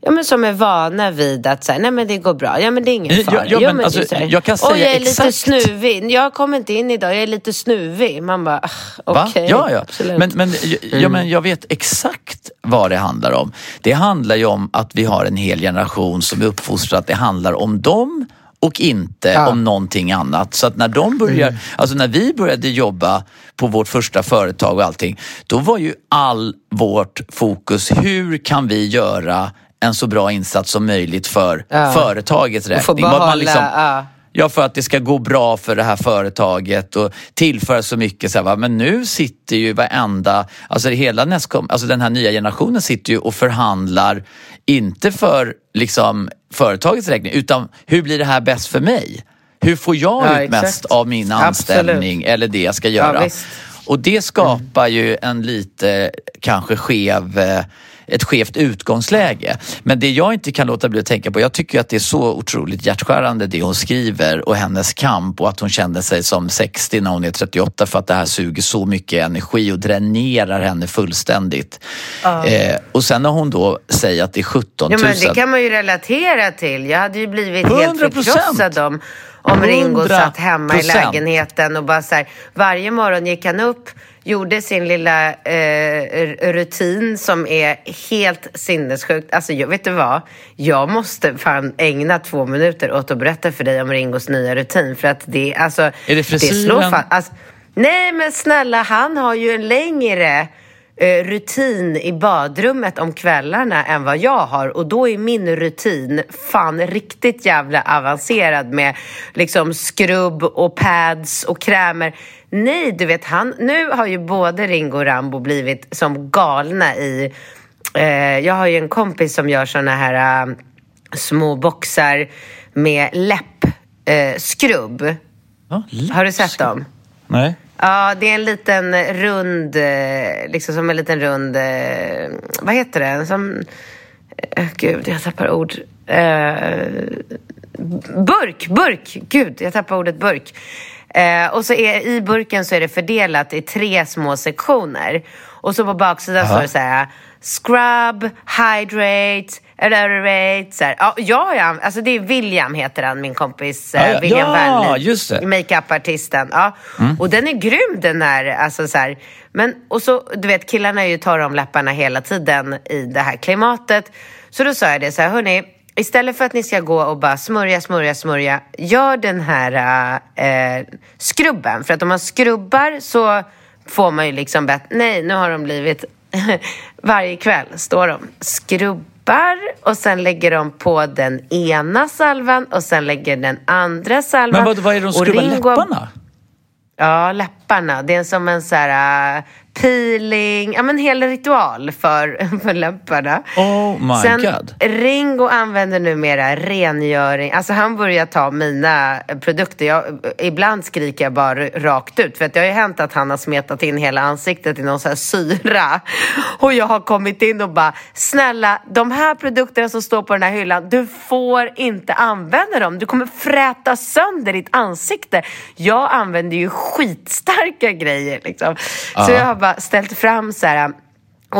Ja, men som är vana vid att säga, nej men det går bra, ja men det är ingen fara. ja, men alltså, jag kan säga jag är lite exakt. snuvig, jag kommer inte in idag, jag är lite snuvig. Man bara, ah, okej. Ja, ja. absolut. Men, men, ja, men jag vet exakt vad det handlar om. Det handlar ju om att vi har en hel generation som är uppfostrad att det handlar om dem och inte Ja. om någonting annat. Så att när de börjar, alltså när vi började jobba på vårt första företag och allting, då var ju all vårt fokus, hur kan vi göra en så bra insats som möjligt för Ja. företagets räkning? Man liksom- behålla, ja. Ja, för att det ska gå bra för det här företaget och tillföra så mycket. Så här, va? Men nu sitter ju varenda, alltså hela nästkom, alltså den här nya generationen sitter ju och förhandlar, inte för liksom företagets räkning, utan hur blir det här bäst för mig? Hur får jag Ja, ut exakt. mest av min Absolut. anställning eller det jag ska göra? visst. och det skapar ju en lite kanske skev eh, ett skevt utgångsläge. Men det jag inte kan låta bli att tänka på, jag tycker att det är så otroligt hjärtskärande det hon skriver och hennes kamp och att hon kände sig som 60 när hon är 38 för att det här suger så mycket energi och dränerar henne fullständigt. Eh, och sen när hon då säger att det är 17 Ja, 000. men det kan man ju relatera till. Jag hade ju blivit 100%. helt förkrossad om, om Ringo satt hemma i 100%. lägenheten och bara så här, varje morgon gick han upp, gjorde sin lilla eh, rutin som är helt sinnessjukt. Alltså, jag, vet du vad? Jag måste fan ägna två minuter åt att berätta för dig om Ringos nya rutin. För att det, alltså, Är det det frisyren? slår fan, alltså, Nej, men snälla, han har ju en längre rutin i badrummet om kvällarna än vad jag har. Och då är min rutin fan riktigt jävla avancerad med liksom skrubb och pads och krämer. Nej, du vet, han, nu har ju både Ringo och Rambo blivit som galna i... Eh, jag har ju en kompis som gör såna här eh, små boxar med läppskrubb. Eh. Ja, har du sett dem? Nej. Ja, det är en liten rund, eh, liksom som en liten rund, eh, vad heter det? Som, eh, gud, jag tappar ord. Eh, burk, burk! Gud, jag tappar ordet burk. Eh, och så är, i burken så är det fördelat i tre små sektioner. Och så på baksidan står det så här, scrub, hydrate. Så här. Ja, jag, är- alltså det är William heter han, min kompis. eh, Ja, ja. William Ja, det. makeupartisten. Ja. Och den är grym den där. Alltså, så här. Men, och så, du vet, killarna är ju torra om läpparna hela tiden i det här klimatet. Så då sa jag det så här, hörni, istället för att ni ska gå och bara smörja, smörja, smörja, gör den här eh, skrubben. För att om man skrubbar så får man ju liksom bett, nej, nu har de blivit, varje kväll står de, skrubbar och sen lägger de på den ena salvan och sen lägger den andra salvan. Men vad, vad är det de Och skrubbar Ringo- läpparna? Ja, läpparna. Det är som en så här uh, peeling, ja men hel ritual för, för läpparna. Oh my Sen, God. Ringo använder numera rengöring. Alltså han börjar ta mina produkter. Jag, ibland skriker jag bara rakt ut. För att det har ju hänt att han har smetat in hela ansiktet i någon så här syra. Och jag har kommit in och bara, snälla, de här produkterna som står på den här hyllan, du får inte använda dem. Du kommer fräta sönder ditt ansikte. Jag använder ju skitstarka grejer liksom. Så jag har bara ställt fram så här äh,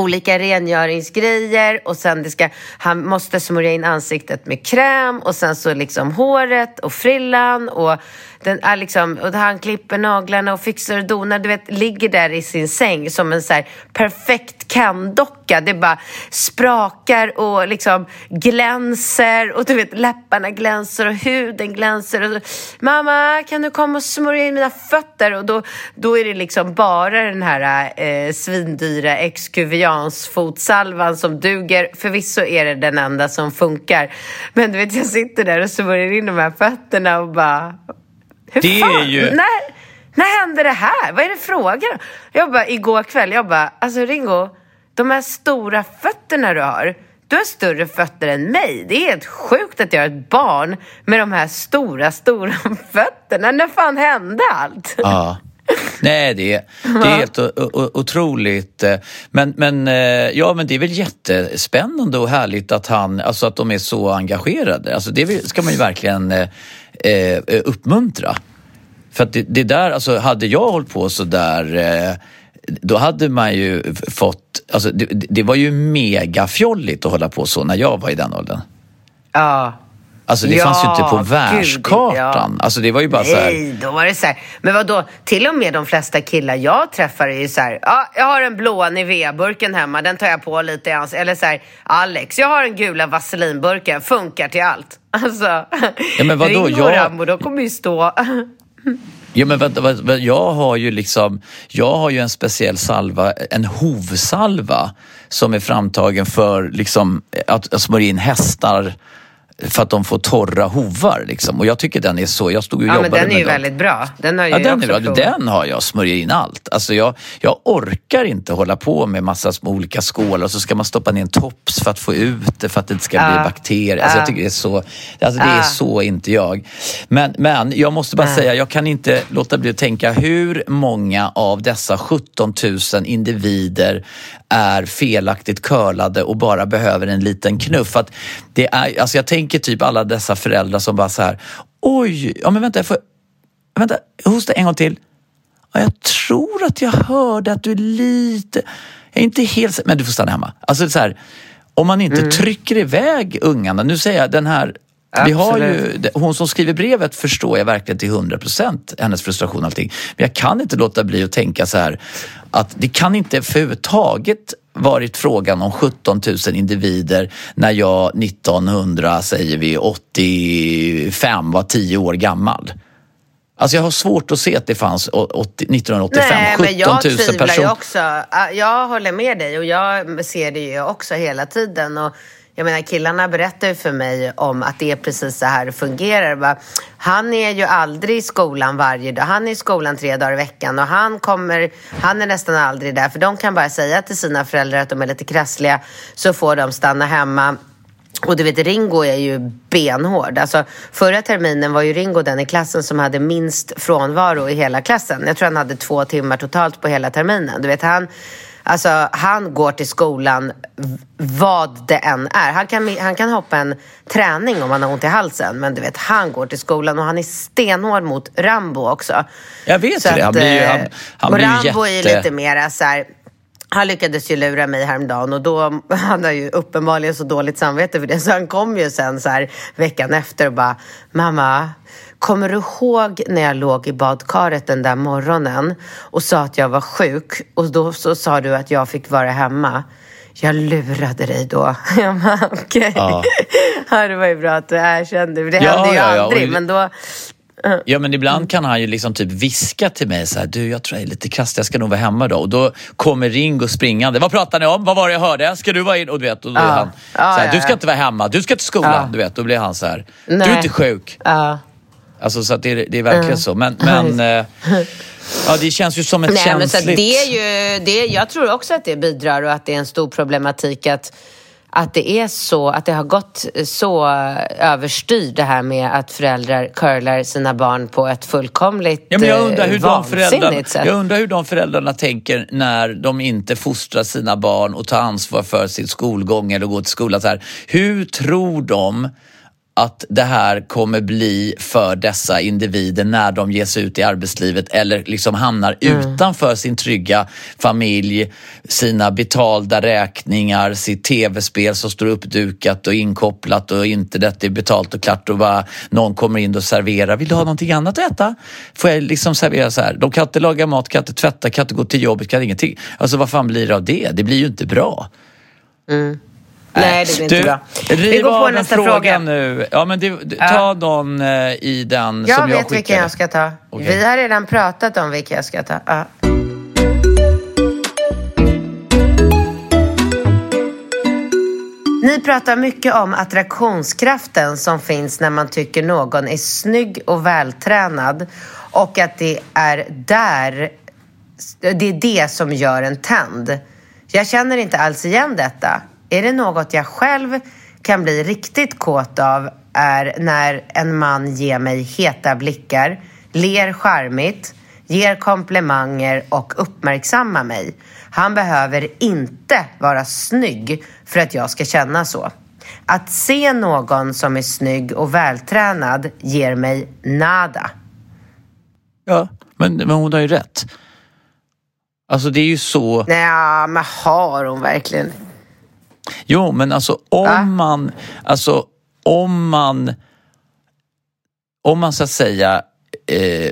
olika rengöringsgrejer och sen det ska, han måste smörja in ansiktet med kräm och sen så liksom håret och frillan och, den är liksom, och han klipper naglarna och fixar och donar, du vet, ligger där i sin säng som en så här perfekt Ken-docka. Det bara sprakar och liksom glänser och du vet läpparna glänser och huden glänser. Och så, Mamma, kan du komma och smörja in mina fötter? Och då, då är det liksom bara den här eh, svindyra Excuvians fotsalvan som duger. Förvisso är det den enda som funkar. Men du vet, jag sitter där och smörjer in de här fötterna och bara... Hur Det är fan? ju- När, när hände det här? Vad är det frågan om? Jag bara, igår kväll, jag bara, alltså Ringo, de här stora fötterna du har, du har större fötter än mig. Det är helt sjukt att jag har ett barn med de här stora, stora fötterna. När fan hände allt? Ja. Nej, det är, det är helt otroligt. eh, Men, men, eh, ja, men det är väl jättespännande och härligt att, han, alltså att de är så engagerade. Alltså det ska man ju verkligen eh, uppmuntra. För att det, det där, alltså hade jag hållit på så där eh, då hade man ju fått, alltså det, det var ju megafjolligt att hålla på så när jag var i den åldern. Ja. Alltså det Ja, fanns ju inte på gud, världskartan. ja. Alltså det var ju bara så här, Nej, då var det så här. Men vad då? Till och med de flesta killar jag träffar är ju så här. Ja, jag har en blåa Nivea-burken hemma. Den tar jag på lite i ans. Eller så här. Alex, jag har en gula Vaselinburken. Funkar till allt. Alltså. Ja, men vadå? Ringo och Jag- Rambo, de kommer ju stå. Ja men vänta, vänta, jag har ju liksom, jag har ju en speciell salva, en hovsalva som är framtagen för liksom att, att smörja in hästar för att de får torra hovar liksom. Och jag tycker den är så, jag stod och Ja, men jobbade den är med ju dem. väldigt bra. Den har Ja, jag den, är bra. den har jag, smörja in allt. Alltså jag, jag orkar inte hålla på med massa små olika skålar och så ska man stoppa ner en tops för att få ut det för att det inte ska bli Ja. bakterier. Alltså jag Ja. tycker det är så, alltså det är så inte jag. Men, men jag måste bara säga, jag kan inte låta bli att tänka hur många av dessa 17 000 individer är felaktigt curlade och bara behöver en liten knuff. För Att det är, alltså jag tänker typ alla dessa föräldrar som bara så här, oj, ja men vänta, jag får, vänta, hosta en gång till. Ja, jag tror att jag hörde att du är lite... Jag är inte helt... Men du får stanna hemma. Alltså så här, om man inte trycker iväg ungarna. Nu säger jag den här... Vi har ju, hon som skriver brevet förstår jag verkligen till 100 procent, hennes frustration och allting. Men jag kan inte låta bli att tänka så här att det kan inte överhuvudtaget varit frågan om 17 000 individer när jag 1900, säger vi, 85 var 10 år gammal. Alltså jag har svårt att se att det fanns å- 80, 1985 Nej, 17 men jag 000 tvivlar ju personer. också. Ja, Jag håller med dig och jag ser det ju också hela tiden. Och jag menar, killarna berättar ju för mig om att det är precis så här det fungerar. Han är ju aldrig i skolan varje dag. Han är i skolan tre dagar i veckan och han, kommer, han är nästan aldrig där. För de kan bara säga till sina föräldrar att de är lite krassliga så får de stanna hemma. Och du vet, Ringo är ju benhård. Alltså, förra terminen var ju Ringo den i klassen som hade minst frånvaro i hela klassen. Jag tror han hade två timmar totalt på hela terminen. Du vet, han, alltså, han går till skolan vad det än är. Han kan, han kan hoppa en träning om han har ont i halsen. Men du vet, han går till skolan och han är stenhård mot Rambo också. Jag vet Så det. Han att, blir ju, eh, han, han blir Rambo är jätte... lite mera så här han lyckades ju lura mig häromdagen och då hade han ju uppenbarligen så dåligt samvete för det. Så han kom ju sen så här veckan efter och bara, mamma, kommer du ihåg när jag låg i badkaret den där morgonen och sa att jag var sjuk och då så sa du att jag fick vara hemma? Jag lurade dig då. Jag bara, okej. Okay. Ja. ja. det var ju bra att du erkände. Det ja, hände ju ja, aldrig, men då... Ja men ibland kan han ju liksom typ viska till mig så här, du jag tror jag är lite kast, jag ska nog vara hemma då. Och då kommer Ringo springande, vad pratar ni om? Vad var det jag hörde? Ska du vara in? Och du vet, och då är han så här, du ska inte vara hemma, du ska till skolan. Du vet, då blir han så här, du är inte sjuk. Alltså så att det, är, det är verkligen så. Men, men eh, ja, det känns ju som ett Nej, känsligt... Men så det är ju, det, jag tror också att det bidrar och att det är en stor problematik att att det är så, att det har gått så överstyr det här med att föräldrar curlar sina barn på ett fullkomligt ja, men jag undrar hur föräldrarna, sätt. Jag undrar hur de föräldrarna tänker när de inte fostrar sina barn och tar ansvar för sin skolgång eller går till skolan. Så här. Hur tror de att det här kommer bli för dessa individer när de ger sig ut i arbetslivet eller liksom hamnar mm. utanför sin trygga familj, sina betalda räkningar, sitt tv-spel som står uppdukat och inkopplat och internet är betalt och klart och bara någon kommer in och serverar. Vill du ha någonting annat att äta? Får jag liksom servera så här? De kan inte laga mat, kan inte tvätta, kan inte gå till jobbet, kan ingenting. Alltså vad fan blir det av det? Det blir ju inte bra. Mm. Nej, det blir inte bra. Vi går på nästa fråga. nu. Ja, men det, ta ja. någon eh, i den jag som jag vet vilken jag ska ta. Okay. Vi har redan pratat om vilken jag ska ta. Ja. Ni pratar mycket om attraktionskraften som finns när man tycker någon är snygg och vältränad och att det är där det är det som gör en tänd. Jag känner inte alls igen detta. Är det något jag själv kan bli riktigt kåt av är när en man ger mig heta blickar, ler charmigt, ger komplimanger och uppmärksammar mig. Han behöver inte vara snygg för att jag ska känna så. Att se någon som är snygg och vältränad ger mig nada. Ja, men, men hon har ju rätt. Alltså det är ju så... Nej, men har hon verkligen? Jo, men alltså om äh? man, alltså om man, om man så att säga, eh,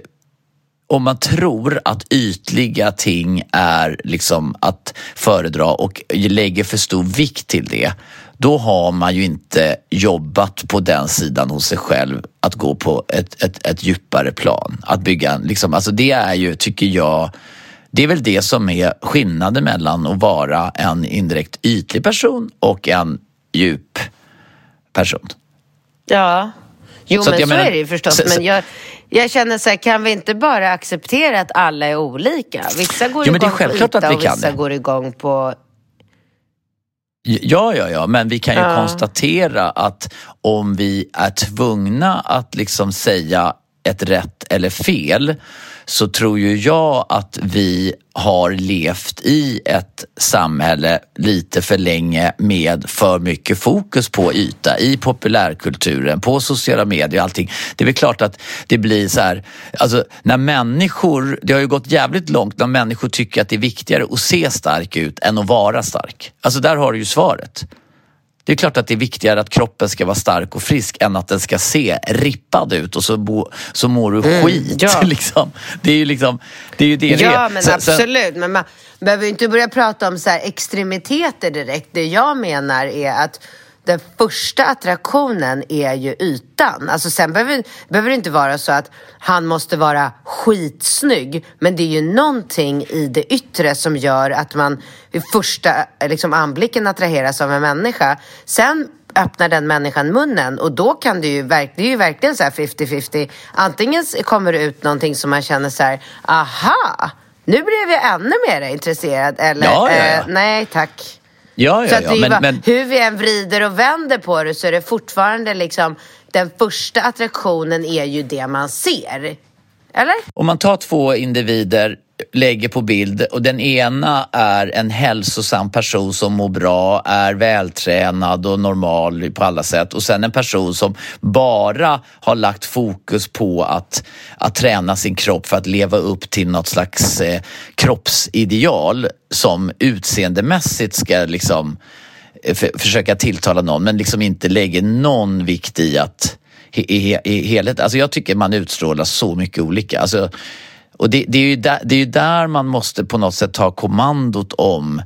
om man tror att ytliga ting är liksom att föredra och lägger för stor vikt till det, då har man ju inte jobbat på den sidan hos sig själv att gå på ett, ett, ett djupare plan. Att bygga, liksom, alltså det är ju, tycker jag, det är väl det som är skillnaden mellan att vara en indirekt ytlig person och en djup person. Ja, jo så men så menar, är det ju förstås. Så, men jag, jag känner så här, kan vi inte bara acceptera att alla är olika? Vissa går jo, igång på yta och vissa går igång på Ja, ja, ja, men vi kan ju ja. konstatera att om vi är tvungna att liksom säga ett rätt eller fel så tror ju jag att vi har levt i ett samhälle lite för länge med för mycket fokus på yta i populärkulturen, på sociala medier och allting. Det är väl klart att det blir så här, alltså när människor, det har ju gått jävligt långt när människor tycker att det är viktigare att se stark ut än att vara stark. Alltså där har du ju svaret. Det är klart att det är viktigare att kroppen ska vara stark och frisk än att den ska se rippad ut och så, bo, så mår du mm, skit. Ja. Liksom. Det är ju liksom, det är ju det ja, det är. Men sen, absolut. Sen... Men man behöver ju inte börja prata om så extremiteter direkt. Det jag menar är att den första attraktionen är ju ytan. Alltså sen behöver, behöver det inte vara så att han måste vara skitsnygg. Men det är ju någonting i det yttre som gör att man vid första liksom, anblicken attraheras av en människa. Sen öppnar den människan munnen och då kan det ju, det är ju verkligen så här 50-50. Antingen kommer det ut någonting som man känner så här, aha, nu blev jag ännu mer intresserad. Eller, ja, ja, ja. Eh, nej tack. Ja, ja, så att ja. Men, bara, men... Hur vi än vrider och vänder på det så är det fortfarande liksom den första attraktionen är ju det man ser. Eller? Om man tar två individer lägger på bild och den ena är en hälsosam person som mår bra, är vältränad och normal på alla sätt och sen en person som bara har lagt fokus på att, att träna sin kropp för att leva upp till något slags eh, kroppsideal som utseendemässigt ska liksom eh, för, försöka tilltala någon men liksom inte lägger någon vikt i att i, i, i helhet. Alltså jag tycker man utstrålar så mycket olika. Alltså, och det, det, är ju där, det är där man måste på något sätt ta kommandot om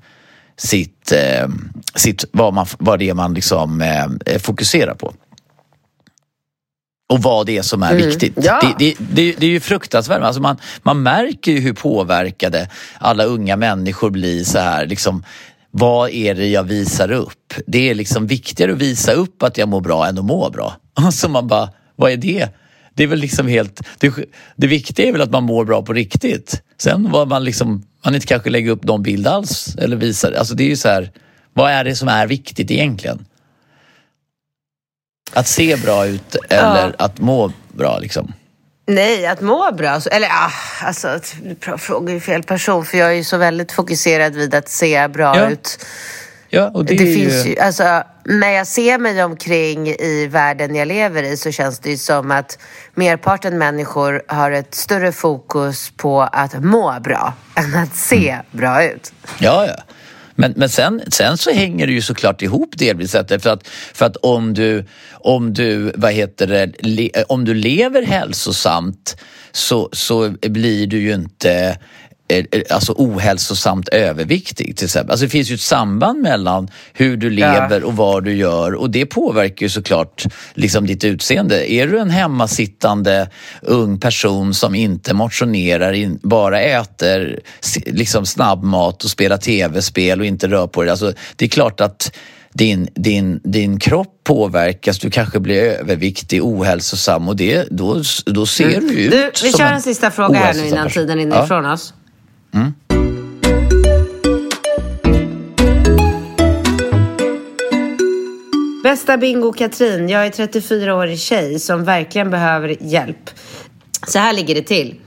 sitt, eh, sitt, vad, man, vad det är man liksom, eh, fokuserar på. Och vad det är som är mm. viktigt. Ja. Det, det, det, det, är ju fruktansvärt. Alltså man, man märker ju hur påverkade alla unga människor blir så här. Liksom, vad är det jag visar upp? Det är liksom viktigare att visa upp att jag mår bra än att må bra. Så man bara, vad är det? Det är väl liksom helt... Det, det viktiga är väl att man mår bra på riktigt. Sen vad man liksom... Man inte kanske lägger upp någon bild alls eller visar. Alltså det är ju så här, vad är det som är viktigt egentligen? Att se bra ut eller ja. att må bra liksom? Nej, att må bra. Eller ah, alltså, du frågar ju fel person för jag är ju så väldigt fokuserad vid att se bra ja. ut. Ja, och det, det finns ju... Alltså, när jag ser mig omkring i världen jag lever i så känns det ju som att merparten människor har ett större fokus på att må bra än att se mm. bra ut. Ja, ja. Men, men sen, sen så hänger det ju såklart ihop delvis. För att, för att om du, om du, vad heter det, le, om du lever hälsosamt så, så blir du ju inte alltså ohälsosamt överviktig till exempel. Alltså det finns ju ett samband mellan hur du lever och vad du gör och det påverkar ju såklart liksom ditt utseende. Är du en hemmasittande ung person som inte motionerar, bara äter liksom snabbmat och spelar tv-spel och inte rör på dig. Alltså det är klart att din, din, din kropp påverkas, du kanske blir överviktig, ohälsosam och det, då, då ser mm. du ut du, Vi kör en, en sista fråga här nu innan tiden är ifrån ja. oss. Mm. Bästa bingo Katrin, jag är 34-årig tjej som verkligen behöver hjälp. Så här ligger det till.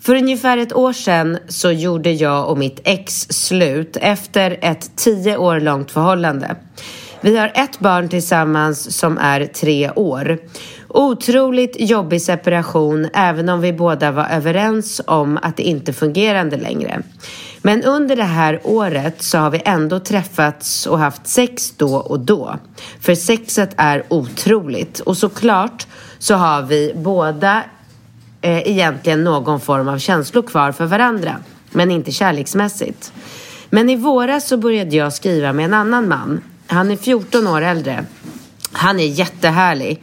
För ungefär ett år sedan så gjorde jag och mitt ex slut efter ett tio år långt förhållande. Vi har ett barn tillsammans som är tre år. Otroligt jobbig separation även om vi båda var överens om att det inte fungerade längre. Men under det här året så har vi ändå träffats och haft sex då och då. För sexet är otroligt och såklart så har vi båda eh, egentligen någon form av känslor kvar för varandra. Men inte kärleksmässigt. Men i våras så började jag skriva med en annan man. Han är 14 år äldre. Han är jättehärlig.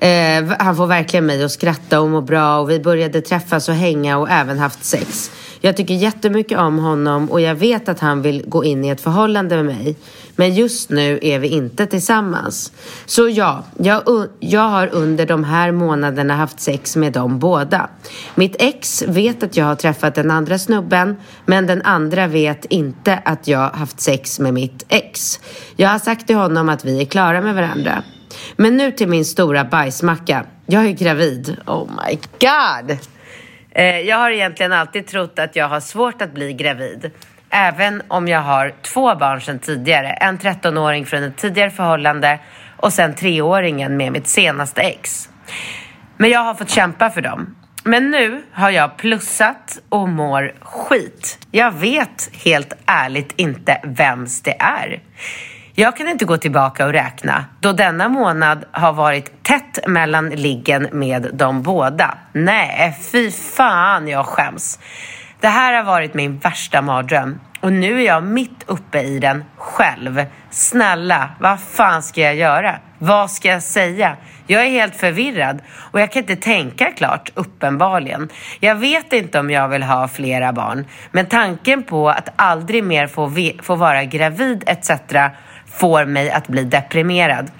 Eh, han får verkligen mig att skratta och må bra och vi började träffas och hänga och även haft sex. Jag tycker jättemycket om honom och jag vet att han vill gå in i ett förhållande med mig. Men just nu är vi inte tillsammans. Så ja, jag, jag har under de här månaderna haft sex med dem båda. Mitt ex vet att jag har träffat den andra snubben men den andra vet inte att jag haft sex med mitt ex. Jag har sagt till honom att vi är klara med varandra. Men nu till min stora bajsmacka. Jag är gravid. Oh my god! Eh, jag har egentligen alltid trott att jag har svårt att bli gravid. Även om jag har två barn sedan tidigare. En 13-åring från ett tidigare förhållande och sen treåringen med mitt senaste ex. Men jag har fått kämpa för dem. Men nu har jag plussat och mår skit. Jag vet helt ärligt inte vems det är. Jag kan inte gå tillbaka och räkna då denna månad har varit tätt mellan liggen med de båda. Nej, fy fan jag skäms. Det här har varit min värsta mardröm och nu är jag mitt uppe i den själv. Snälla, vad fan ska jag göra? Vad ska jag säga? Jag är helt förvirrad och jag kan inte tänka klart, uppenbarligen. Jag vet inte om jag vill ha flera barn, men tanken på att aldrig mer få, få vara gravid etc får mig att bli deprimerad.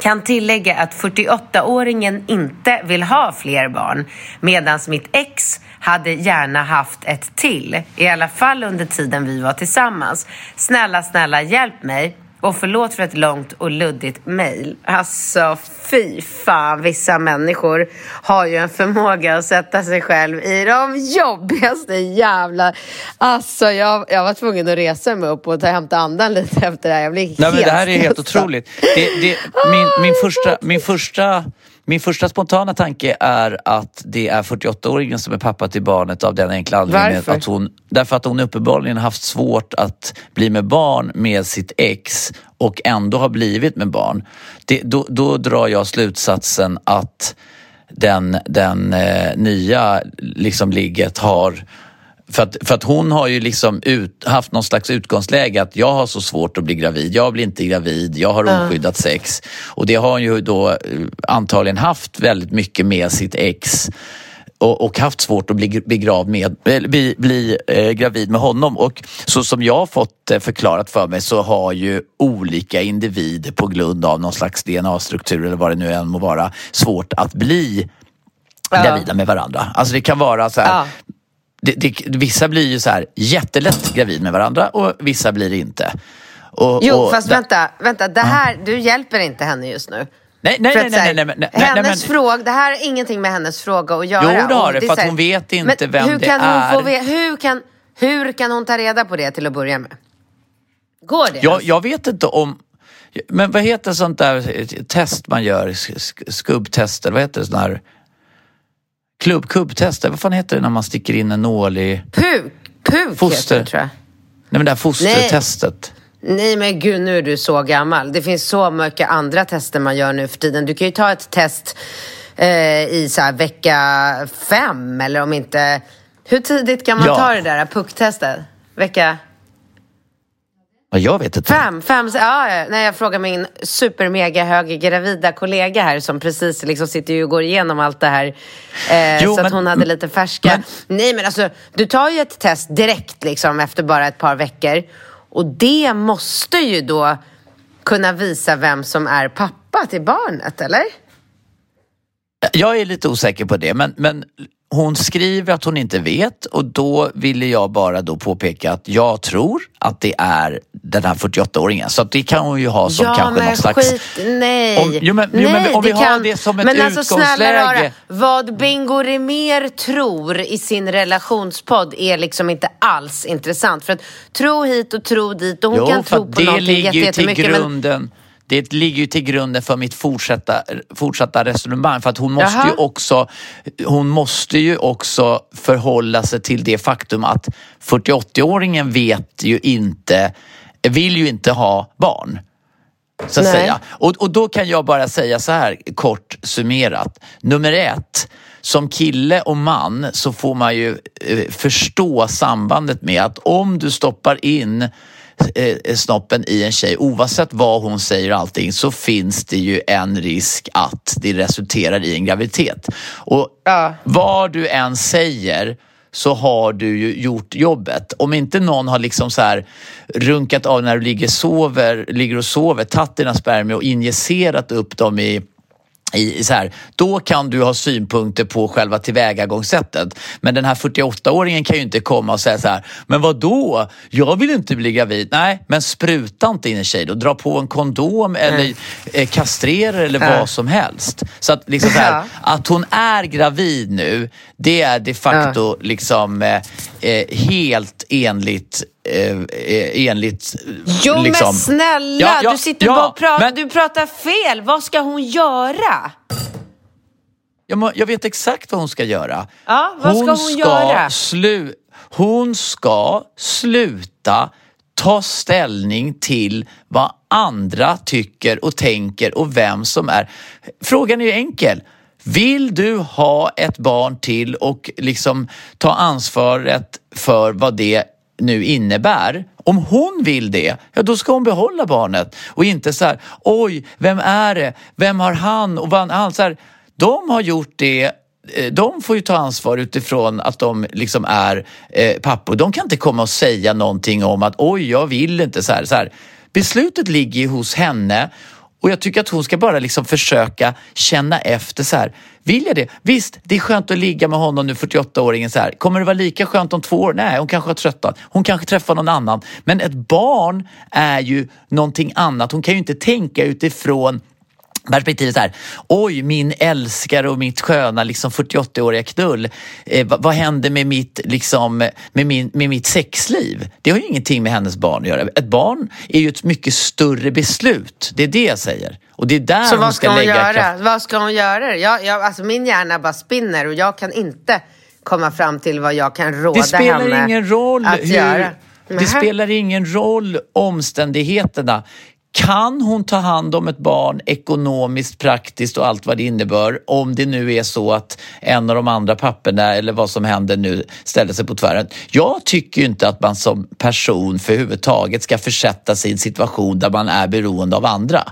Kan tillägga att 48-åringen inte vill ha fler barn medan mitt ex hade gärna haft ett till. I alla fall under tiden vi var tillsammans. Snälla, snälla hjälp mig. Och förlåt för ett långt och luddigt mejl. Alltså fy fan, vissa människor har ju en förmåga att sätta sig själv i de jobbigaste jävla... Alltså jag, jag var tvungen att resa mig upp och ta hämta andan lite efter det här. Jag helt Nej, men Det här är helt otroligt. Det, det, min, min, första, min, första, min första spontana tanke är att det är 48-åringen som är pappa till barnet av den enkla anledningen Varför? att hon, därför att hon uppenbarligen haft svårt att bli med barn med sitt ex och ändå har blivit med barn. Det, då, då drar jag slutsatsen att den, den eh, nya liksom ligget har för att, för att hon har ju liksom ut, haft någon slags utgångsläge att jag har så svårt att bli gravid, jag blir inte gravid, jag har oskyddat sex. Och det har hon ju då eh, antagligen haft väldigt mycket med sitt ex och, och haft svårt att bli begravd med, bli, bli eh, gravid med honom. Och så som jag har fått eh, förklarat för mig så har ju olika individer på grund av någon slags DNA-struktur eller vad det nu än må vara svårt att bli Ja. gravida med varandra. Alltså det kan vara så här, Ja. Det, det, vissa blir ju så här jättelätt gravid med varandra och vissa blir det inte. Och, Jo, och fast vänta, vänta. Det här, du hjälper inte henne just nu. Nej, nej, nej, nej, nej, nej, nej, nej, hennes men- fråga, det här har ingenting med hennes fråga att göra. Jo, det har det, för att hon vet inte men vem hur det kan är. Hon få hur, kan, hur kan hon ta reda på det till att börja med? Går det? Jag, jag vet inte om... Men vad heter sånt där test man gör? Sk- sk- Skubbtester, vad heter det? Sån här... Klubb, kubbtester, vad fan heter det när man sticker in en nål i... Puk, puk Foster. heter det, tror jag. Nej men det här fostertestet. Nej men gud, nu är du så gammal. Det finns så mycket andra tester man gör nu för tiden. Du kan ju ta ett test eh, i så här vecka fem eller om inte... Hur tidigt kan man Ja. ta det där pucktestet? Vecka jag vet inte. fem? fem ja. Nej, jag frågar min super mega hög gravida kollega här som precis liksom sitter och går igenom allt det här. Eh, Jo, så att men- hon hade lite färska. men- Nej men alltså, du tar ju ett test direkt liksom efter bara ett par veckor. Och det måste ju då kunna visa vem som är pappa till barnet, eller? Jag är lite osäker på det, men, men hon skriver att hon inte vet och då ville jag bara då påpeka att jag tror att det är den här 48-åringen. Så det kan hon ju ha som ja, kanske någon slags... skit, nej. Om- jo, men- jo, nej, men om vi har det som ett Men alltså snälla utgångsläge. rara, vad Bingo Rimér tror i sin relationspodd är liksom inte alls intressant. För att tro hit och tro dit och hon Jo, kan för tro på det någonting ligger jätte- ju till jättemycket. Men, grunden det ligger ju till grunden för mitt fortsatta, fortsatta resonemang. För att hon måste, Jaha. ju också, hon måste ju också förhålla sig till det faktum att 40-80-åringen vet ju inte, vill ju inte ha barn. Så att Nej. säga. Och, och då kan jag bara säga så här kort summerat. Nummer ett, som kille och man så får man ju eh, förstå sambandet med att om du stoppar in eh, snoppen i en tjej, oavsett vad hon säger och allting, så finns det ju en risk att det resulterar i en graviditet. Och Ja. vad du än säger så har du ju gjort jobbet. Om inte någon har liksom så här runkat av när du ligger, sover, ligger och sover, tagit dina spermier och injicerat upp dem i i, så här, då kan du ha synpunkter på själva tillvägagångssättet. Men den här 48-åringen kan ju inte komma och säga så här, men vad då? Jag vill inte bli gravid. Nej, men spruta inte in en tjej då. Dra på en kondom eller eh, kastrera eller Ja. vad som helst. Så att, liksom så här, Ja. att hon är gravid nu, det är de facto liksom eh, eh, helt enligt eh, eh, enligt... eh, jo liksom. men snälla, Ja, ja, du sitter ja, bara och pratar, men- du pratar fel. Vad ska hon göra? Jag, jag vet exakt vad hon ska göra. Ja, vad ska hon göra? Slu, hon ska sluta ta ställning till vad andra tycker och tänker och vem som är... Frågan är ju enkel. Vill du ha ett barn till och liksom ta ansvaret för vad det nu innebär. Om hon vill det, ja då ska hon behålla barnet och inte så här, oj, vem är det? Vem har han? Och vad han, så här, de har gjort det eh, de får ju ta ansvar utifrån att de liksom är eh, pappor. De kan inte komma och säga någonting om att oj, jag vill inte så här. Så här. Beslutet ligger ju hos henne och jag tycker att hon ska bara liksom försöka känna efter så här. Vill jag det? Visst, det är skönt att ligga med honom nu, 48-åringen. så här. Kommer det vara lika skönt om två år? Nej, hon kanske har tröttnat. Hon kanske träffar någon annan. Men ett barn är ju någonting annat. Hon kan ju inte tänka utifrån perspektivet så här, oj min älskare och mitt sköna liksom 48-åriga knull. Eh, vad, vad händer med mitt, liksom, med, min, med mitt sexliv? Det har ju ingenting med hennes barn att göra. Ett barn är ju ett mycket större beslut. Det är det jag säger. Och det är där Så hon vad ska hon lägga göra? kraft. Vad ska hon göra? Jag, jag, alltså min hjärna bara spinner och jag kan inte komma fram till vad jag kan råda Det spelar henne ingen roll att hur, göra. Det spelar ingen roll omständigheterna. Kan hon ta hand om ett barn ekonomiskt, praktiskt och allt vad det innebär om det nu är så att en av de andra papporna eller vad som händer nu ställer sig på tvären. Jag tycker inte att man som person för huvudtaget ska försätta sig i en situation där man är beroende av andra.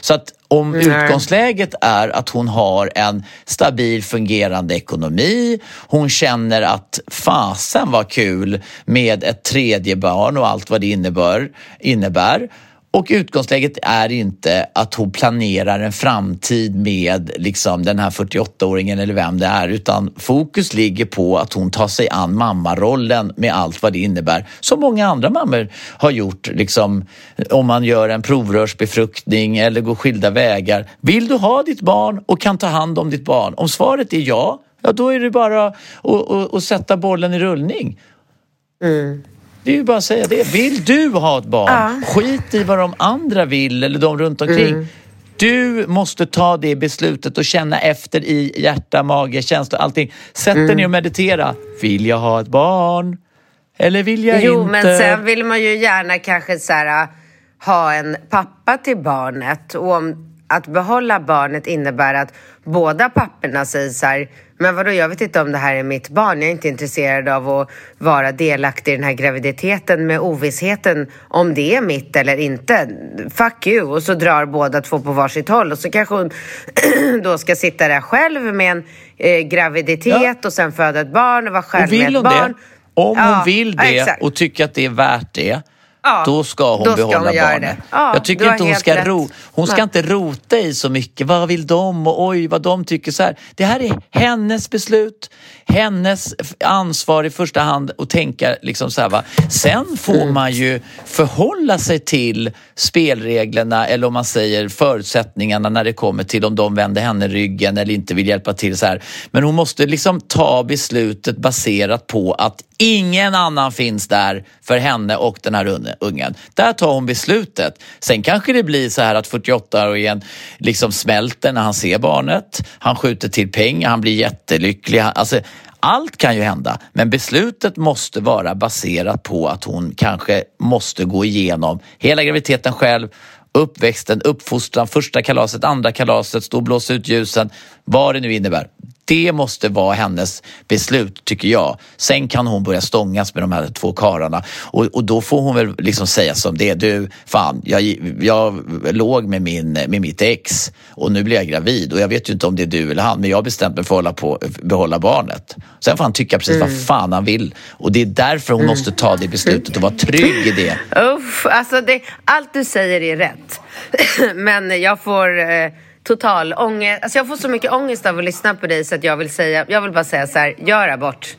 Så att om Nej. utgångsläget är att hon har en stabil fungerande ekonomi, hon känner att fasen var kul med ett tredje barn och allt vad det innebär, innebär och utgångsläget är inte att hon planerar en framtid med liksom, den här 48-åringen eller vem det är utan fokus ligger på att hon tar sig an mammarollen med allt vad det innebär. Som många andra mammor har gjort liksom, om man gör en provrörsbefruktning eller går skilda vägar. Vill du ha ditt barn och kan ta hand om ditt barn? Om svaret är ja, ja då är det bara att, att, att sätta bollen i rullning. Mm. Det är ju bara att säga det. Vill du ha ett barn, skit i vad de andra vill eller de runt omkring. Du måste ta det beslutet och känna efter i hjärta, mage, känslor, allting. Sätt dig ner och meditera. Vill jag ha ett barn? Eller vill jag Jo, inte? men sen vill man ju gärna kanske så här, ha en pappa till barnet. Och om att behålla barnet innebär att båda papporna säger så här, men vadå, jag vet inte om det här är mitt barn. Jag är inte intresserad av att vara delaktig i den här graviditeten med ovissheten om det är mitt eller inte. Fuck you! Och så drar båda två på varsitt håll och så kanske hon då ska sitta där själv med en eh, graviditet och sen föda ett barn och vara själv Och med ett barn. det, om Ja, hon vill ja, det exakt. och tycker att det är värt det, Ja, då ska hon då ska behålla hon barnet. Ja, jag tycker inte hon ska, ro, hon ska Nej. inte rota i så mycket. Vad vill de och oj vad de tycker så här. Det här är hennes beslut, hennes ansvar i första hand att tänka liksom så här. Va? Sen får Mm. man ju förhålla sig till spelreglerna eller om man säger förutsättningarna när det kommer till om de vänder henne ryggen eller inte vill hjälpa till så här. Men hon måste liksom ta beslutet baserat på att ingen annan finns där för henne och den här unge- ungen. Där tar hon beslutet. Sen kanske det blir så här att 48-åringen liksom smälter när han ser barnet. Han skjuter till pengar, han blir jättelycklig. Alltså, allt kan ju hända, men beslutet måste vara baserat på att hon kanske måste gå igenom hela graviditeten själv, uppväxten, uppfostran, första kalaset, andra kalaset, stå och blåsa ut ljusen, vad det nu innebär. Det måste vara hennes beslut, tycker jag. Sen kan hon börja stångas med de här två karlarna och, och då får hon väl liksom säga som det är. Du, fan, jag, jag låg med, min, med mitt ex och nu blir jag gravid och jag vet ju inte om det är du eller han men jag har bestämt mig för att på, behålla barnet. Sen får han tycka precis vad fan han vill och det är därför hon måste ta det beslutet och vara trygg i det. Uff, alltså det, allt du säger är rätt. Men jag får eh, total ångest. Alltså jag får så mycket ångest av att lyssna på dig så att jag vill säga, jag vill bara säga så här, gör abort.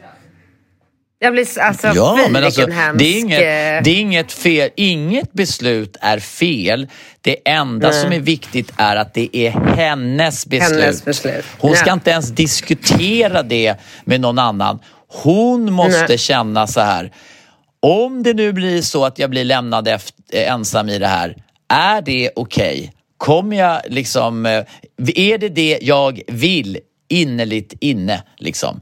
Jag blir alltså, Ja, fy men alltså, hemsk... det, är inget, eh, det är inget fel. Inget beslut är fel. Det enda som är viktigt är att det är hennes beslut. Hennes beslut. Hon ska Ja. inte ens diskutera det med någon annan. Hon måste Nej. känna så här. Om det nu blir så att jag blir lämnad efter, ensam i det här, är det okej? Kommer jag liksom, eh, är det det jag vill innerligt inne liksom?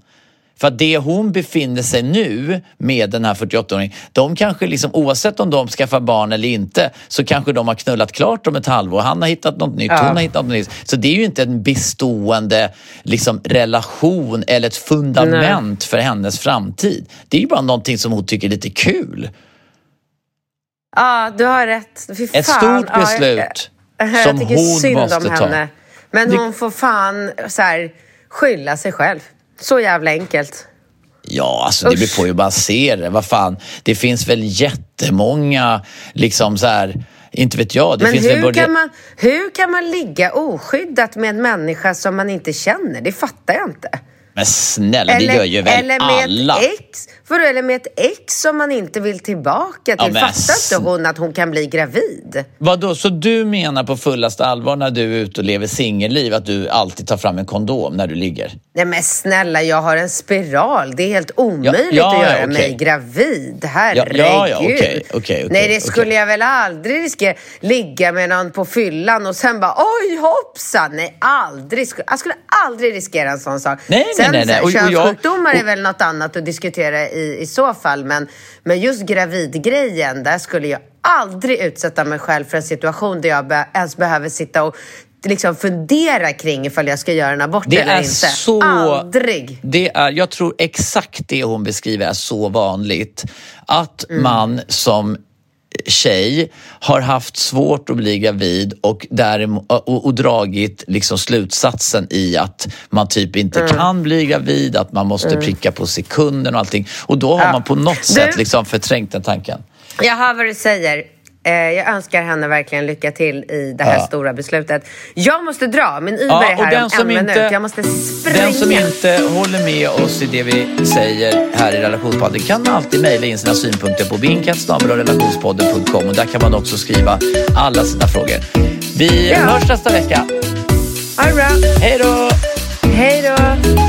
För att det hon befinner sig nu med den här 48-åringen, de kanske liksom, oavsett om de skaffar barn eller inte, så kanske de har knullat klart om ett halvår. Han har hittat något nytt, hon har hittat något nytt. Så det är ju inte en bestående liksom, relation eller ett fundament för hennes framtid. Det är ju bara någonting som hon tycker är lite kul. Ja, du har rätt. Fy Ett fan. stort Ja, jag- jag, som tycker hon synd måste om ta. henne. Men hon får fan så här, skylla sig själv. Så jävla enkelt. Ja, alltså det beror på hur man ser det. Vad fan, det finns väl jättemånga liksom så här Inte vet jag. Det Men hur, både... kan man, hur kan man ligga oskyddat med en människa som man inte känner? Det fattar jag inte. Men snälla, det gör ju väl eller med alla? Ett ex, vadå, eller med ett ex som man inte vill tillbaka till. Ja, Fattar inte hon att hon kan bli gravid? Vadå, så du menar på fullaste allvar när du är ute och lever singelliv att du alltid tar fram en kondom när du ligger? Nej men snälla, jag har en spiral. Det är helt omöjligt ja, att ja, göra okej. mig gravid. Herregud. ja, ja, okej, okej, okej, Nej, det skulle jag väl aldrig riskera. Ligga med någon på fyllan och sen bara oj hoppsan. Nej, aldrig. Jag skulle aldrig riskera en sån sak. Nej, sen, nej, nej. Och- och jag- Könssjukdomar är väl något annat att diskutera i, i så fall. Men, men just gravidgrejen, där skulle jag aldrig utsätta mig själv för en situation där jag be, ens behöver sitta och liksom fundera kring ifall jag ska göra en abort Det eller är inte. så... Aldrig. Det är, jag tror exakt det hon beskriver är så vanligt. Att Mm. man som tjej har haft svårt att bli gravid och, och, och dragit liksom slutsatsen i att man typ inte Mm. kan bli gravid, att man måste pricka på sekunden och allting. Och då har Ja. man på något Du- sätt liksom förträngt den tanken. Jag hör vad du säger. Eh, jag önskar henne verkligen lycka till i det här Ja. stora beslutet. Jag måste dra, min Uber Ja, är här den om som en inte- minut. Jag måste springa. Den som inte håller med oss i det vi säger här i relationspodden kan alltid mejla in sina synpunkter på relationspodden.com och där kan man också skriva alla sina frågor. Vi Ja. hörs nästa vecka. Ha det bra. Hej då! Hej då.